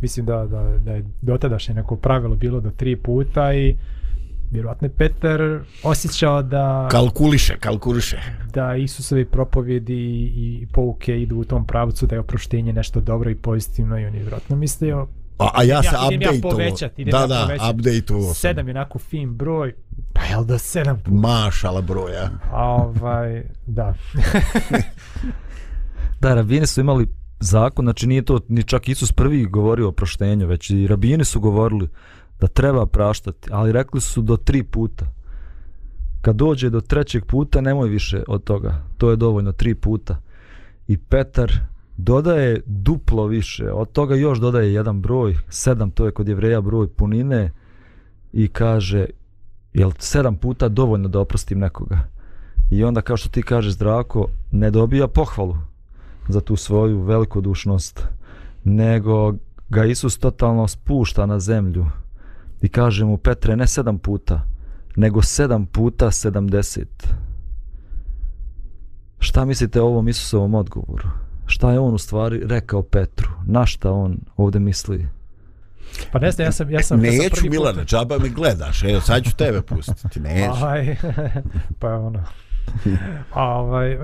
Speaker 4: mislim da, da, da je dotadašnje neko pravilo bilo do tri puta i vjerojatno je Petar osjećao da,
Speaker 3: Kalkuliše, kalkuliše.
Speaker 4: da Isusovi propovjedi i, i pouke idu u tom pravcu, da je oproštenje nešto dobro i pozitivno i on je vjerojatno mislio
Speaker 3: A, a ja se
Speaker 4: Ja- idem ja
Speaker 3: update-ovo.
Speaker 4: povećat, idem
Speaker 3: da,
Speaker 4: ja
Speaker 3: da,
Speaker 4: povećat.
Speaker 3: update-ovo
Speaker 4: sedam je onako fin broj, pa jel da sedam puta?
Speaker 3: Mašala broja.
Speaker 4: A ovaj, da.
Speaker 2: Da, rabini su imali zakon, znači nije to ni čak Isus prvi govorio o proštenju, već i rabini su govorili da treba praštati, ali rekli su do tri puta. Kad dođe do trećeg puta, nemoj više od toga. To je dovoljno, tri puta. I Petar dodaje duplo više, od toga još dodaje jedan broj, sedam, to je kod jevreja broj punine, i kaže, jel sedam puta dovoljno da oprostim nekoga? I onda, kao što ti kažeš, Drako, ne dobija pohvalu za tu svoju velikodušnost, nego ga Isus totalno spušta na zemlju i kaže mu, Petre, ne sedam puta, nego sedam puta sedamdeset. Šta mislite o ovom Isusovom odgovoru? Šta je on u stvari rekao Petru? Na šta on ovdje misli?
Speaker 4: Pa ne znam, ja sam, ja sam, ja sam
Speaker 3: Neću,
Speaker 4: prvi put-
Speaker 3: Milane, džaba mi gledaš. Evo, sad ću tebe pustiti. Neću.
Speaker 4: Ovaj, pa ono. A, ovaj,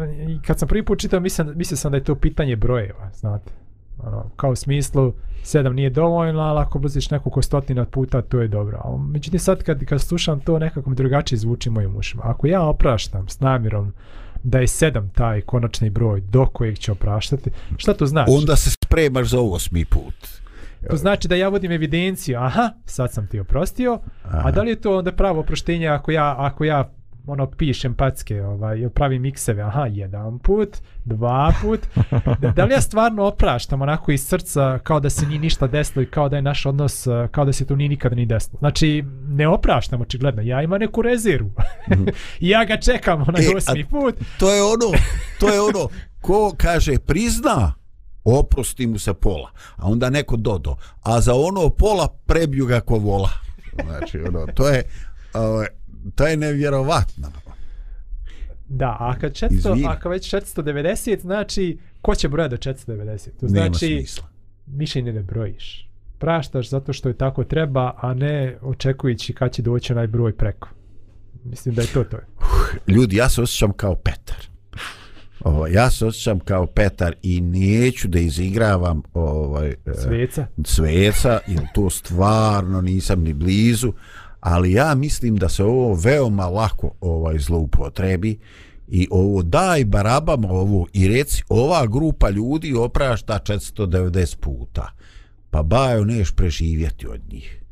Speaker 4: kad sam prvi put čitao, mislim, mislio sam da je to pitanje brojeva, znate. Ono, kao u smislu, sedam nije dovoljno, ali ako brziš nekoliko stotina puta, to je dobro. A, međutim, sad kad, kad slušam to, nekako mi drugačije zvuči mojim ušima. Ako ja opraštam s namjerom da je sedam taj konačni broj do kojeg će opraštati, šta to znači?
Speaker 3: Onda se spremaš za osmi put.
Speaker 4: To znači da ja vodim evidenciju, aha, sad sam ti oprostio, a da li je to onda pravo oproštenje ako ja, ako ja ono pišem packe, ovaj, pravim mikseve, aha, jedan put, dva put, da, da li ja stvarno opraštam onako iz srca kao da se nije ništa desilo i kao da je naš odnos, eh, kao da se to nije nikada ni desilo. Znači, ne opraštam očigledno, ja imam neku rezervu. I ja ga čekam onaj
Speaker 3: E,
Speaker 4: osmi put,
Speaker 3: To je ono, to je ono, ko kaže prizna, oprosti mu se pola. A onda neko dodo. A za ono pola prebiju ga ko vola. Znači, ono, to je, ovaj, to je nevjerovatno.
Speaker 4: Da, a kad 400,
Speaker 3: Izvini.
Speaker 4: a kad već 490, znači, ko će brojati do 490? To
Speaker 3: Nema
Speaker 4: znači,
Speaker 3: smisla.
Speaker 4: više ni ne brojiš. Praštaš zato što je tako treba, a ne očekujući kad će doći onaj broj preko. Mislim da je to to.
Speaker 3: Ljudi, ja se osjećam kao Petar. Ovo, ja se osjećam kao Petar i neću da izigravam ovaj, e,
Speaker 4: Sveca.
Speaker 3: sveca, jer to stvarno nisam ni blizu, ali ja mislim da se ovo veoma lako ovaj zloupotrebi i ovo daj barabama ovo i reci ova grupa ljudi oprašta 490 puta. Pa bajo neš preživjeti od njih.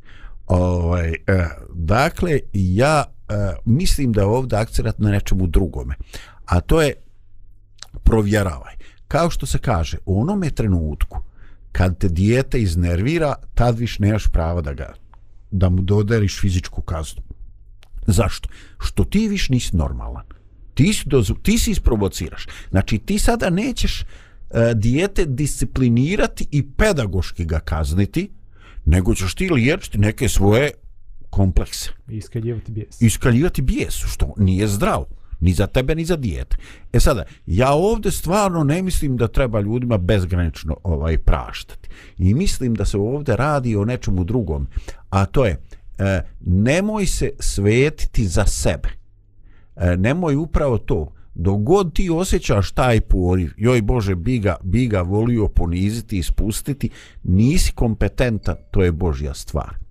Speaker 3: Ovaj, eh, dakle ja eh, mislim da je ovdje akcenat na nečemu drugome a to je provjeravaj. Kao što se kaže u onome trenutku kad te dijete iznervira tad viš nemaš prava da ga da mu dodariš fizičku kaznu zašto? što ti viš nisi normalan ti, si dozu, ti si isprovociraš znači ti sada nećeš e, dijete disciplinirati i pedagoški ga kazniti nego ćeš ti liječiti neke svoje komplekse
Speaker 4: Iskaljivati bijes.
Speaker 3: iskaljivati bijesu, što nije zdravo. Ni za tebe, ni za dijete. E sada, ja ovdje stvarno ne mislim da treba ljudima bezgranično ovaj praštati. I mislim da se ovdje radi o nečemu drugom. A to je, e, nemoj se svetiti za sebe. E, nemoj upravo to. Dogod ti osjećaš taj poriv, joj Bože, bi ga, bi ga volio poniziti i spustiti, nisi kompetentan, to je Božja stvar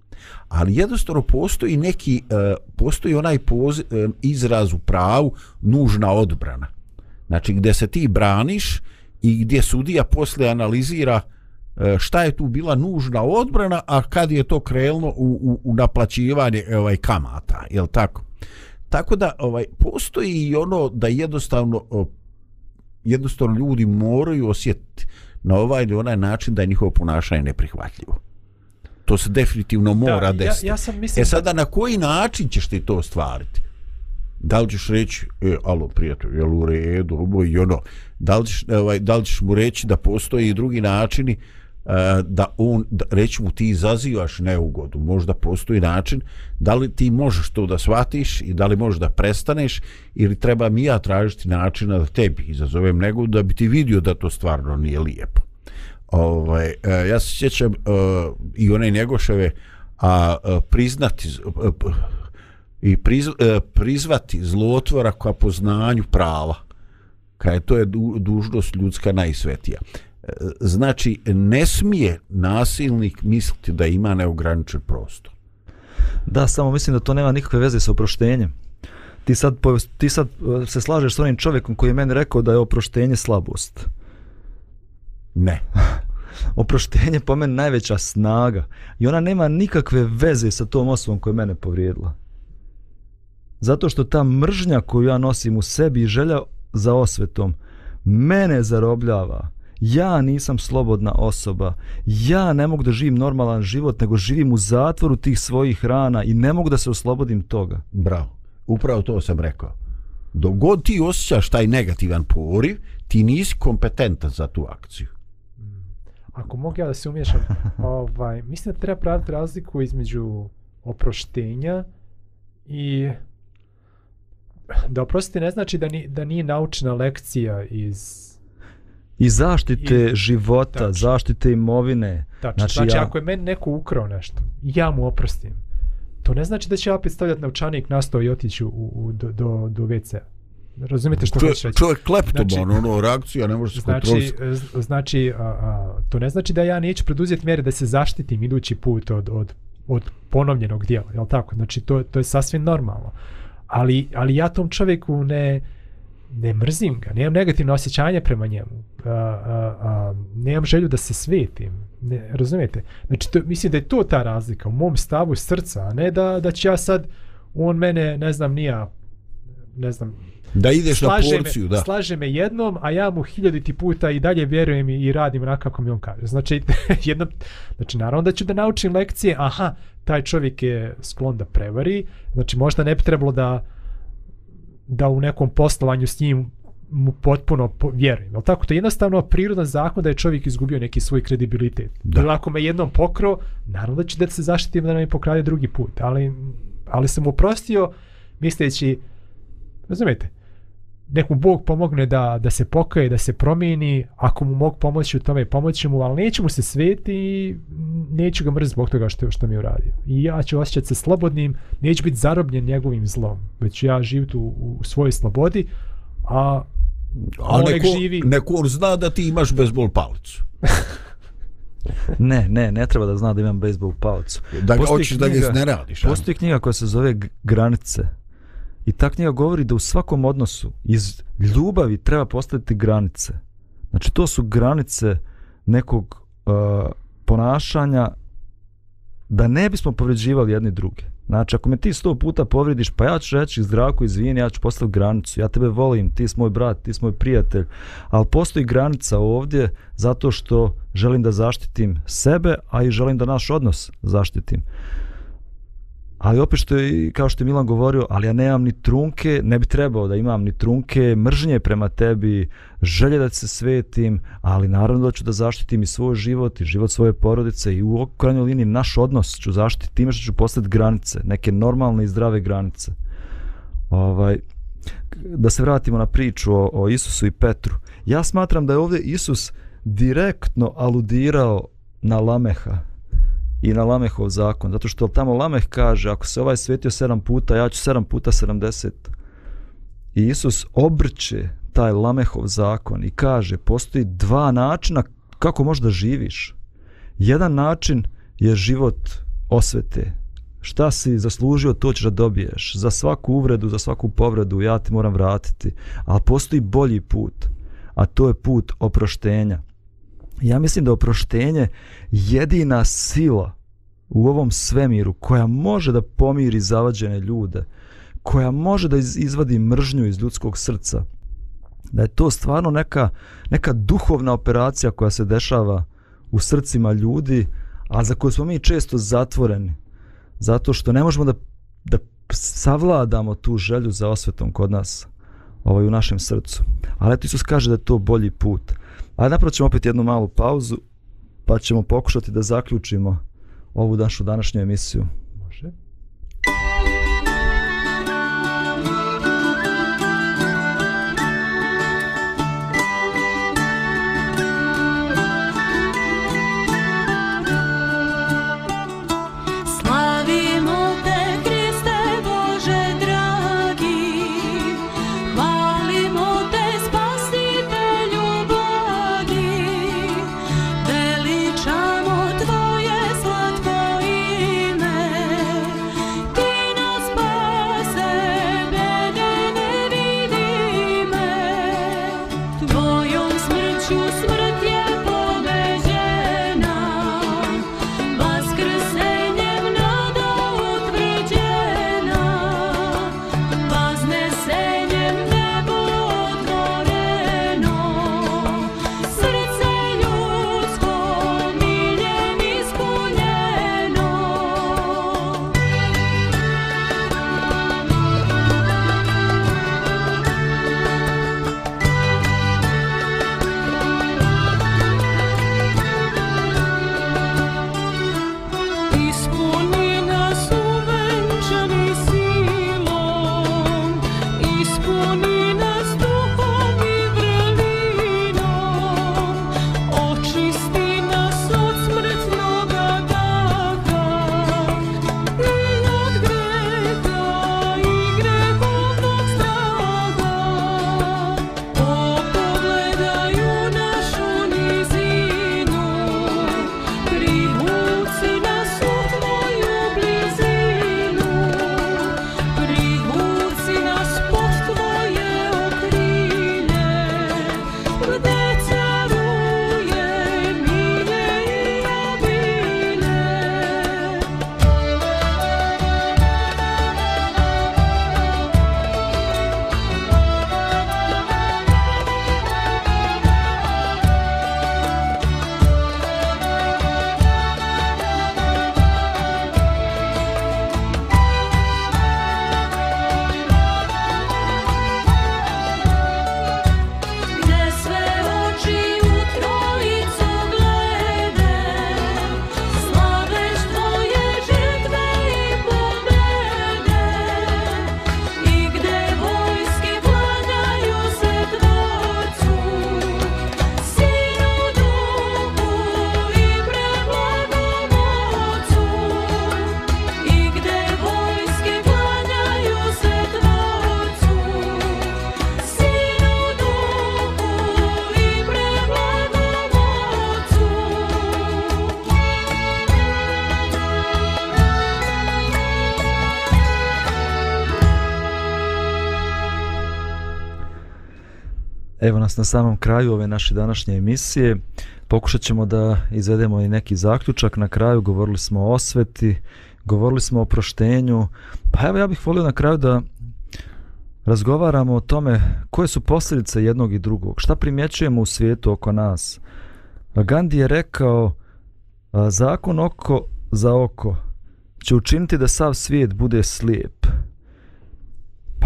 Speaker 3: ali jednostavno postoji neki e, postoji onaj poz, e, izraz u pravu nužna odbrana. Znači gdje se ti braniš i gdje sudija posle analizira e, šta je tu bila nužna odbrana a kad je to krelno u, u, u naplaćivanje ovaj kamata je li tako? Tako da ovaj postoji i ono da jednostavno jednostavno ljudi moraju osjetiti na ovaj ili onaj način da je njihovo ponašanje neprihvatljivo to se definitivno mora
Speaker 4: da, ja,
Speaker 3: desiti.
Speaker 4: ja sam mislim
Speaker 3: E sada na koji način ćeš ti to ostvariti? Da li ćeš reći, e, alo prijatelj, jel u redu, ovo i ono, da li, ćeš, ovaj, da li ćeš mu reći da postoji i drugi načini e, da on, da, reći mu ti izazivaš neugodu, možda postoji način, da li ti možeš to da shvatiš i da li možeš da prestaneš ili treba mi ja tražiti načina da tebi izazovem neugodu da bi ti vidio da to stvarno nije lijepo ovaj, e, ja se sjećam uh, i one Njegoševe a uh, priznati uh, i priz, uh, prizvati zlotvora ka poznanju prava kad je to je du, dužnost ljudska najsvetija znači ne smije nasilnik misliti da ima neograničen prostor
Speaker 2: Da, samo mislim da to nema nikakve veze sa oproštenjem. Ti sad, ti sad se slažeš s onim čovjekom koji je meni rekao da je oproštenje slabost
Speaker 3: ne
Speaker 2: Oproštenje po meni najveća snaga i ona nema nikakve veze sa tom osobom koja je mene povrijedila. Zato što ta mržnja koju ja nosim u sebi i želja za osvetom mene zarobljava ja nisam slobodna osoba, ja ne mogu da živim normalan život, nego živim u zatvoru tih svojih rana i ne mogu da se oslobodim toga.
Speaker 3: Bravo. Upravo to sam rekao. Dok god ti osjećaš taj negativan poriv, ti nisi kompetentan za tu akciju.
Speaker 4: Ako mogu ja da se umješam, ovaj, mislim da treba praviti razliku između oproštenja i da oprostiti ne znači da, ni, da nije naučena lekcija iz
Speaker 2: I zaštite
Speaker 4: I-
Speaker 2: života,
Speaker 4: tačno.
Speaker 2: zaštite imovine.
Speaker 4: Tačno. Znači,
Speaker 2: Znači, ja-
Speaker 4: ako je meni neko ukrao nešto, ja mu oprostim, to ne znači da će ja opet stavljati novčanik na sto i otići u, u, do, do, do WC. Razumite što hoćeš reći?
Speaker 3: čovjek kleptoman,
Speaker 4: Znači-
Speaker 3: ono, reakcija ne može se
Speaker 4: Znači,
Speaker 3: kontrolisati.
Speaker 4: z- znači a, a, to ne znači da ja neću preduzeti mjere da se zaštitim idući put od, od, od ponovljenog dijela, jel tako? Znači, to, to je sasvim normalno. Ali, ali ja tom čovjeku ne, ne mrzim ga, nemam negativno osjećanje prema njemu, a, a, a, nemam želju da se svetim, ne, razumijete? Znači, to, mislim da je to ta razlika u mom stavu srca, a ne da, da će ja sad, on mene, ne znam, nija, ne znam,
Speaker 3: Da ideš na
Speaker 4: slaže
Speaker 3: porciju,
Speaker 4: me,
Speaker 3: da.
Speaker 4: slaže me jednom, a ja mu hiljaditi puta i dalje vjerujem i, i radim onako kako mi on kaže. Znači, jednom, znači, naravno da ću da naučim lekcije, aha, taj čovjek je sklon da prevari, znači možda ne bi trebalo da da u nekom poslovanju s njim mu potpuno po, vjerujem. Jel tako? To je jednostavno prirodan zakon da je čovjek izgubio neki svoj kredibilitet.
Speaker 3: Da.
Speaker 4: Ili ako me jednom pokro, naravno da ću da se zaštitim da ne mi pokrade drugi put. Ali, ali sam mu oprostio misleći, razumijete, nek mu Bog pomogne da, da se pokaje, da se promijeni, ako mu mogu pomoći u tome, pomoći mu, ali neću mu se sveti i neću ga mrziti zbog toga što, što mi je uradio. I ja ću osjećati se slobodnim, neću biti zarobljen njegovim zlom, već ja živjeti u, u svojoj slobodi, a
Speaker 3: A
Speaker 4: on nek
Speaker 3: neko,
Speaker 4: živi-
Speaker 3: neko on zna da ti imaš bezbol palicu.
Speaker 2: Ne, ne, ne treba da zna da imam bejsbol palicu.
Speaker 3: Da ga hoćeš da ga iznenadiš. a?
Speaker 2: Postoji knjiga koja se zove Granice. I ta knjiga govori da u svakom odnosu iz ljubavi treba postaviti granice. Znači to su granice nekog uh, ponašanja da ne bismo povređivali jedni druge. Znači ako me ti sto puta povrijediš, pa ja ću reći zdravko izvini, ja ću postaviti granicu. Ja tebe volim, ti si moj brat, ti si moj prijatelj. Ali postoji granica ovdje zato što želim da zaštitim sebe, a i želim da naš odnos zaštitim. Ali opet što je, i kao što je Milan govorio, ali ja nemam ni trunke, ne bi trebao da imam ni trunke, mržnje prema tebi, želje da se svetim, ali naravno da ću da zaštitim i svoj život i život svoje porodice i u krajnjoj liniji naš odnos ću zaštiti time što ću postaviti granice, neke normalne i zdrave granice. Ovaj, da se vratimo na priču o, o Isusu i Petru. Ja smatram da je ovdje Isus direktno aludirao na Lameha i na Lamehov zakon, zato što tamo Lameh kaže ako se ovaj svetio sedam puta, ja ću sedam puta sedamdeset. I Isus obrće taj Lamehov zakon i kaže postoji dva načina kako možeš da živiš. Jedan način je život osvete. Šta si zaslužio, to ćeš da dobiješ. Za svaku uvredu, za svaku povredu ja ti moram vratiti. Ali postoji bolji put, a to je put oproštenja. Ja mislim da oproštenje jedina sila u ovom svemiru koja može da pomiri zavađene ljude, koja može da iz- izvadi mržnju iz ljudskog srca. Da je to stvarno neka, neka duhovna operacija koja se dešava u srcima ljudi, a za koju smo mi često zatvoreni. Zato što ne možemo da, da savladamo tu želju za osvetom kod nas ovaj, u našem srcu. Ali eto Isus kaže da je to bolji put. Ali napravo ćemo opet jednu malu pauzu, pa ćemo pokušati da zaključimo ovu našu današnju emisiju. Evo nas na samom kraju ove naše današnje emisije. Pokušat ćemo da izvedemo i neki zaključak. Na kraju govorili smo o osveti, govorili smo o proštenju. Pa evo ja bih volio na kraju da razgovaramo o tome koje su posljedice jednog i drugog. Šta primjećujemo u svijetu oko nas? Gandhi je rekao zakon oko za oko će učiniti da sav svijet bude slijep.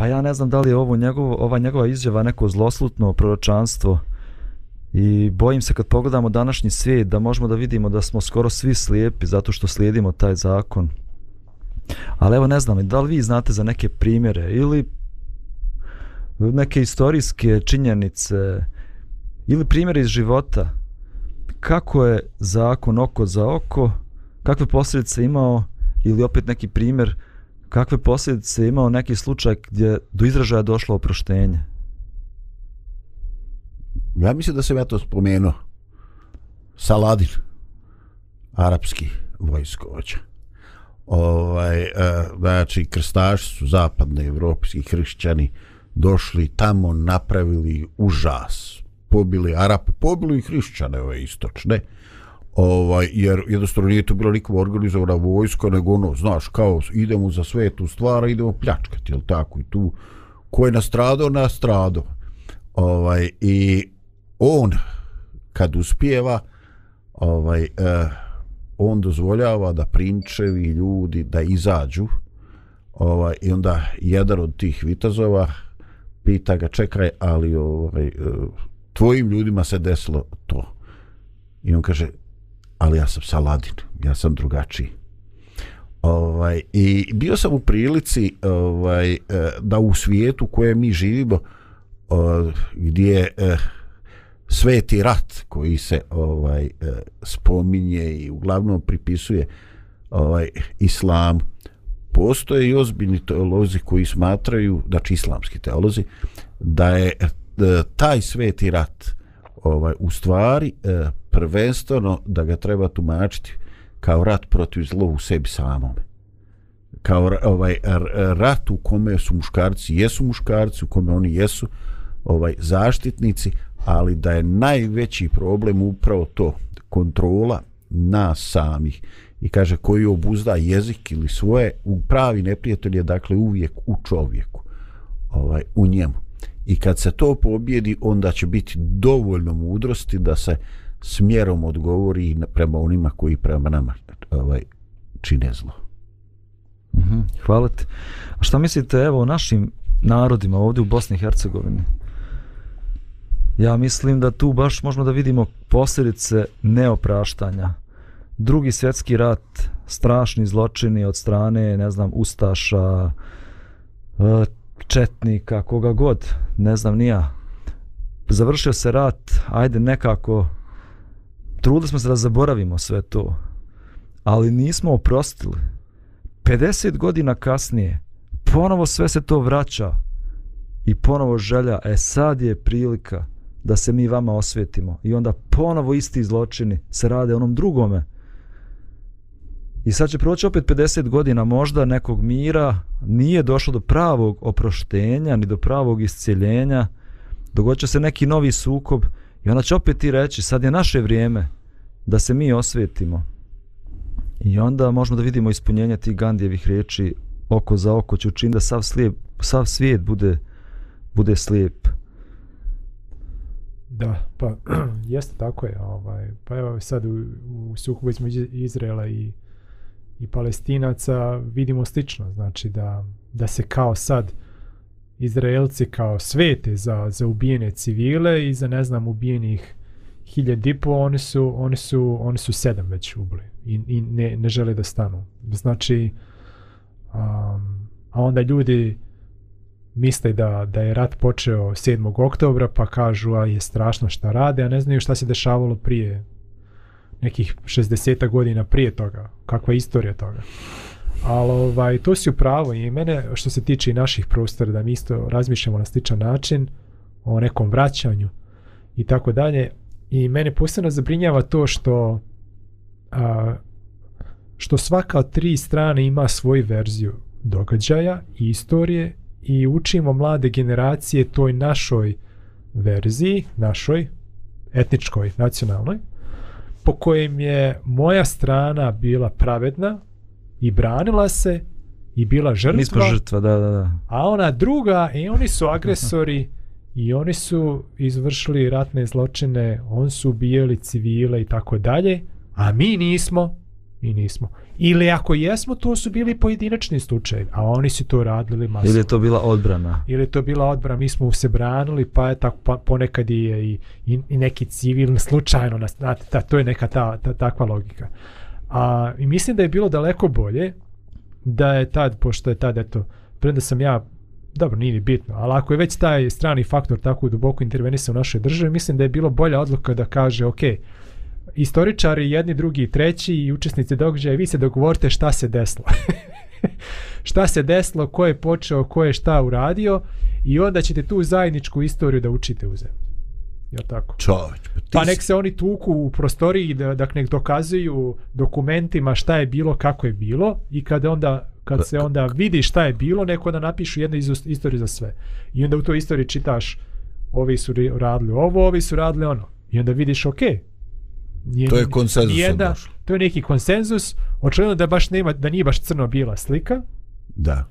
Speaker 2: Pa ja ne znam da li je ovo njegovo, ova njegova izjava neko zloslutno proročanstvo i bojim se kad pogledamo današnji svijet da možemo da vidimo da smo skoro svi slijepi zato što slijedimo taj zakon. Ali evo ne znam, da li vi znate za neke primjere ili neke istorijske činjenice ili primjere iz života kako je zakon oko za oko, kakve posljedice imao ili opet neki primjer kakve posljedice imao neki slučaj gdje do izražaja došlo oproštenje.
Speaker 3: Ja mislim da sam ja to spomenuo. Saladin, arapski vojskovođa. Ovaj, e, znači, krstaši su zapadne evropski hrišćani došli tamo, napravili užas. Pobili Arape, pobili i hrišćane ove istočne. Ovaj, jer jednostavno nije to bilo nikova organizovana vojska, nego ono, znaš, kao idemo za svetu stvara, idemo pljačkati, jel tako? I tu, ko je nastradao, nastradao. Ovaj, I on, kad uspijeva, ovaj, eh, on dozvoljava da prinčevi ljudi da izađu ovaj, i onda jedan od tih vitazova pita ga čekaj ali ovaj, eh, tvojim ljudima se desilo to i on kaže ali ja sam Saladin ja sam drugačiji. Ovaj, i bio sam u prilici ovaj, eh, da u svijetu koje mi živimo eh, gdje eh, sveti rat koji se ovaj spominje i uglavnom pripisuje ovaj islam postoje i ozbiljni teolozi koji smatraju znači islamski teolozi da je taj sveti rat ovaj u stvari prvenstveno da ga treba tumačiti kao rat protiv zla u sebi samom kao ovaj rat u kome su muškarci jesu muškarci u kome oni jesu ovaj zaštitnici ali da je najveći problem upravo to kontrola nas samih. I kaže koji obuzda jezik ili svoje u pravi neprijatelj je dakle uvijek u čovjeku ovaj u njemu. I kad se to pobjedi onda će biti dovoljno mudrosti da se smjerom odgovori prema onima koji prema nama ovaj čine zlo
Speaker 2: Mhm, hvala ti. A šta mislite evo o našim narodima ovdje u Bosni i Hercegovini? Ja mislim da tu baš možemo da vidimo posljedice neopraštanja. Drugi svjetski rat, strašni zločini od strane, ne znam, Ustaša, e, Četnika, koga god, ne znam nija. Završio se rat, ajde nekako, trudili smo se da zaboravimo sve to, ali nismo oprostili. 50 godina kasnije, ponovo sve se to vraća i ponovo želja, e sad je prilika da se mi vama osvetimo i onda ponovo isti zločini se rade onom drugome i sad će proći opet 50 godina možda nekog mira nije došlo do pravog oproštenja ni do pravog iscijeljenja dogodit će se neki novi sukob i onda će opet ti reći sad je naše vrijeme da se mi osvetimo i onda možemo da vidimo ispunjenje tih Gandijevih riječi oko za oko će učiniti da sav, slijep, sav svijet bude, bude slijep
Speaker 4: Da, pa jeste tako je. Ovaj, pa evo sad u, u sukobu između Izraela i, i Palestinaca vidimo slično. Znači da, da se kao sad Izraelci kao svete za, za ubijene civile i za ne znam ubijenih hiljad i po, oni su, oni su, oni su sedam već ubili i, i ne, ne žele da stanu. Znači, um, a onda ljudi misle da, da je rat počeo 7. oktobra pa kažu a je strašno šta rade, a ne znaju šta se dešavalo prije nekih 60 godina prije toga, kakva je istorija toga. Ali ovaj, to si upravo i mene što se tiče i naših prostora da mi isto razmišljamo na sličan način o nekom vraćanju i tako dalje. I mene posebno zabrinjava to što a, što svaka od tri strane ima svoju verziju događaja i istorije i učimo mlade generacije toj našoj verziji, našoj, etničkoj, nacionalnoj, po kojem je moja strana bila pravedna i branila se i bila žrtva,
Speaker 2: Mi smo žrtva, da, da, da.
Speaker 4: a ona druga, i oni su agresori i oni su izvršili ratne zločine, on su ubijali civile i tako dalje, a mi nismo, mi nismo. Ili ako jesmo, to su bili pojedinačni slučajevi, a oni su to radili masovno.
Speaker 2: Ili je to bila odbrana?
Speaker 4: ili je to bila odbrana, mi smo se branili, pa je tako pa, ponekad je i, i, i neki civil slučajno, nas, znate, ta, to je neka ta, ta, takva logika. A, I mislim da je bilo daleko bolje da je tad, pošto je tad, eto, premda sam ja, dobro, nije ni bitno, ali ako je već taj strani faktor tako duboko intervenisao u našoj državi, mislim da je bilo bolja odluka da kaže, ok, istoričari jedni, drugi i treći i učesnici događaja, vi se dogovorite šta se desilo. šta se desilo, ko je počeo, ko je šta uradio i onda ćete tu zajedničku istoriju da učite u zemlji. Jel tako?
Speaker 3: Čoveč, pa ti
Speaker 4: Pa nek se oni tuku u prostoriji da, da nek dokazuju dokumentima šta je bilo, kako je bilo i kad onda kad se onda vidi šta je bilo, neko da napišu jednu istoriju za sve. I onda u toj istoriji čitaš ovi su radili ovo, ovi su radili ono. I onda vidiš, ok, nije,
Speaker 3: To je konsenzus
Speaker 4: nijedna- to je neki konsenzus, očigledno da baš nema, da nije baš crno-bijela slika,
Speaker 3: Da.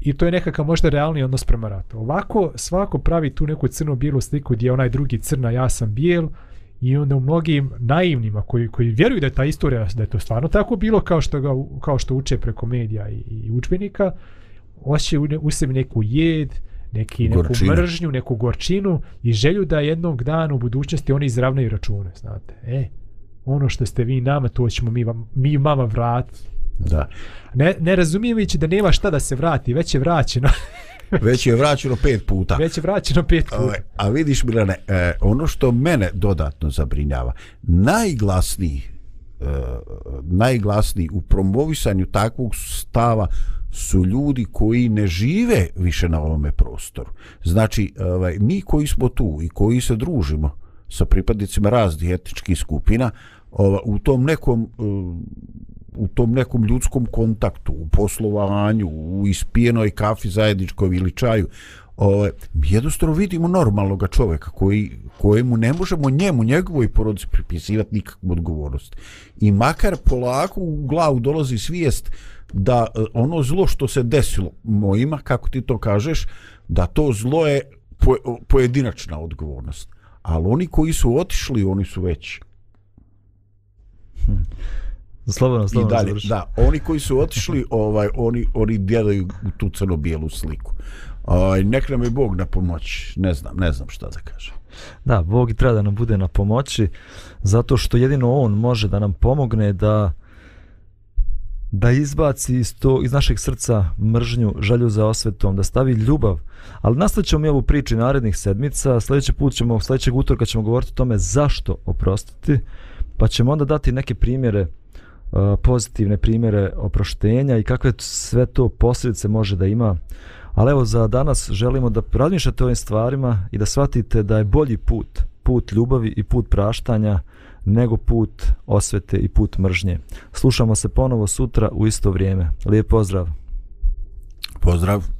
Speaker 4: I to je nekakav možda realni odnos prema ratu. Ovako svako pravi tu neku crno-bijelu sliku gdje je onaj drugi crna, ja sam bijel i onda u mnogim naivnima koji, koji vjeruju da je ta istorija, da je to stvarno tako bilo kao što, ga, kao što uče preko medija i, i učbenika, osjećaju u, u sebi neku jed, neki, neku
Speaker 3: Gorčinu.
Speaker 4: mržnju, neku gorčinu i želju da jednog dana u budućnosti oni izravnaju račune, znate. E, ono što ste vi nama, to ćemo mi, vam, mi vama vratiti.
Speaker 3: Da.
Speaker 4: Ne, ne razumijevajući da nema šta da se vrati, već je vraćeno.
Speaker 3: Već je vraćeno pet puta.
Speaker 4: Već je vraćeno pet puta.
Speaker 3: Ovaj, a vidiš Milane, e, ono što mene dodatno zabrinjava, najglasniji e, najglasniji u promovisanju takvog stava su ljudi koji ne žive više na ovome prostoru. Znači, ovaj, mi koji smo tu i koji se družimo sa pripadnicima raznih etničkih skupina, ova, u tom nekom e, u tom nekom ljudskom kontaktu, u poslovanju, u ispijenoj kafi zajedničkoj ili čaju, ovaj, jednostavno vidimo normalnog čovjeka koji, kojemu ne možemo njemu, njegovoj porodici pripisivati nikakvu odgovornost. I makar polako u glavu dolazi svijest da e, ono zlo što se desilo mojima, kako ti to kažeš, da to zlo je pojedinačna odgovornost. Ali oni koji su otišli, oni su već hm.
Speaker 2: Slobodno,
Speaker 3: i
Speaker 2: slobodno
Speaker 3: dalje.
Speaker 2: završi.
Speaker 3: Da, oni koji su otišli, ovaj oni oni djelaju u tu crno-bijelu sliku. Ovaj nek nam je Bog na pomoć. Ne znam, ne znam šta da kažem.
Speaker 2: Da, Bog i treba da nam bude na pomoći, zato što jedino On može da nam pomogne da da izbaci iz, to, iz našeg srca mržnju, želju za osvetom, da stavi ljubav. Ali nastavit ćemo mi ovu priču i narednih sedmica. Sljedeći put ćemo, sljedećeg utorka ćemo govoriti o tome zašto oprostiti, pa ćemo onda dati neke primjere, E, pozitivne primjere oproštenja i kakve sve to posljedice može da ima. Ali evo za danas želimo da razmišljate o ovim stvarima i da shvatite da je bolji put, put ljubavi i put praštanja nego put osvete i put mržnje. Slušamo se ponovo sutra u isto vrijeme. Lijep pozdrav!
Speaker 3: Pozdrav.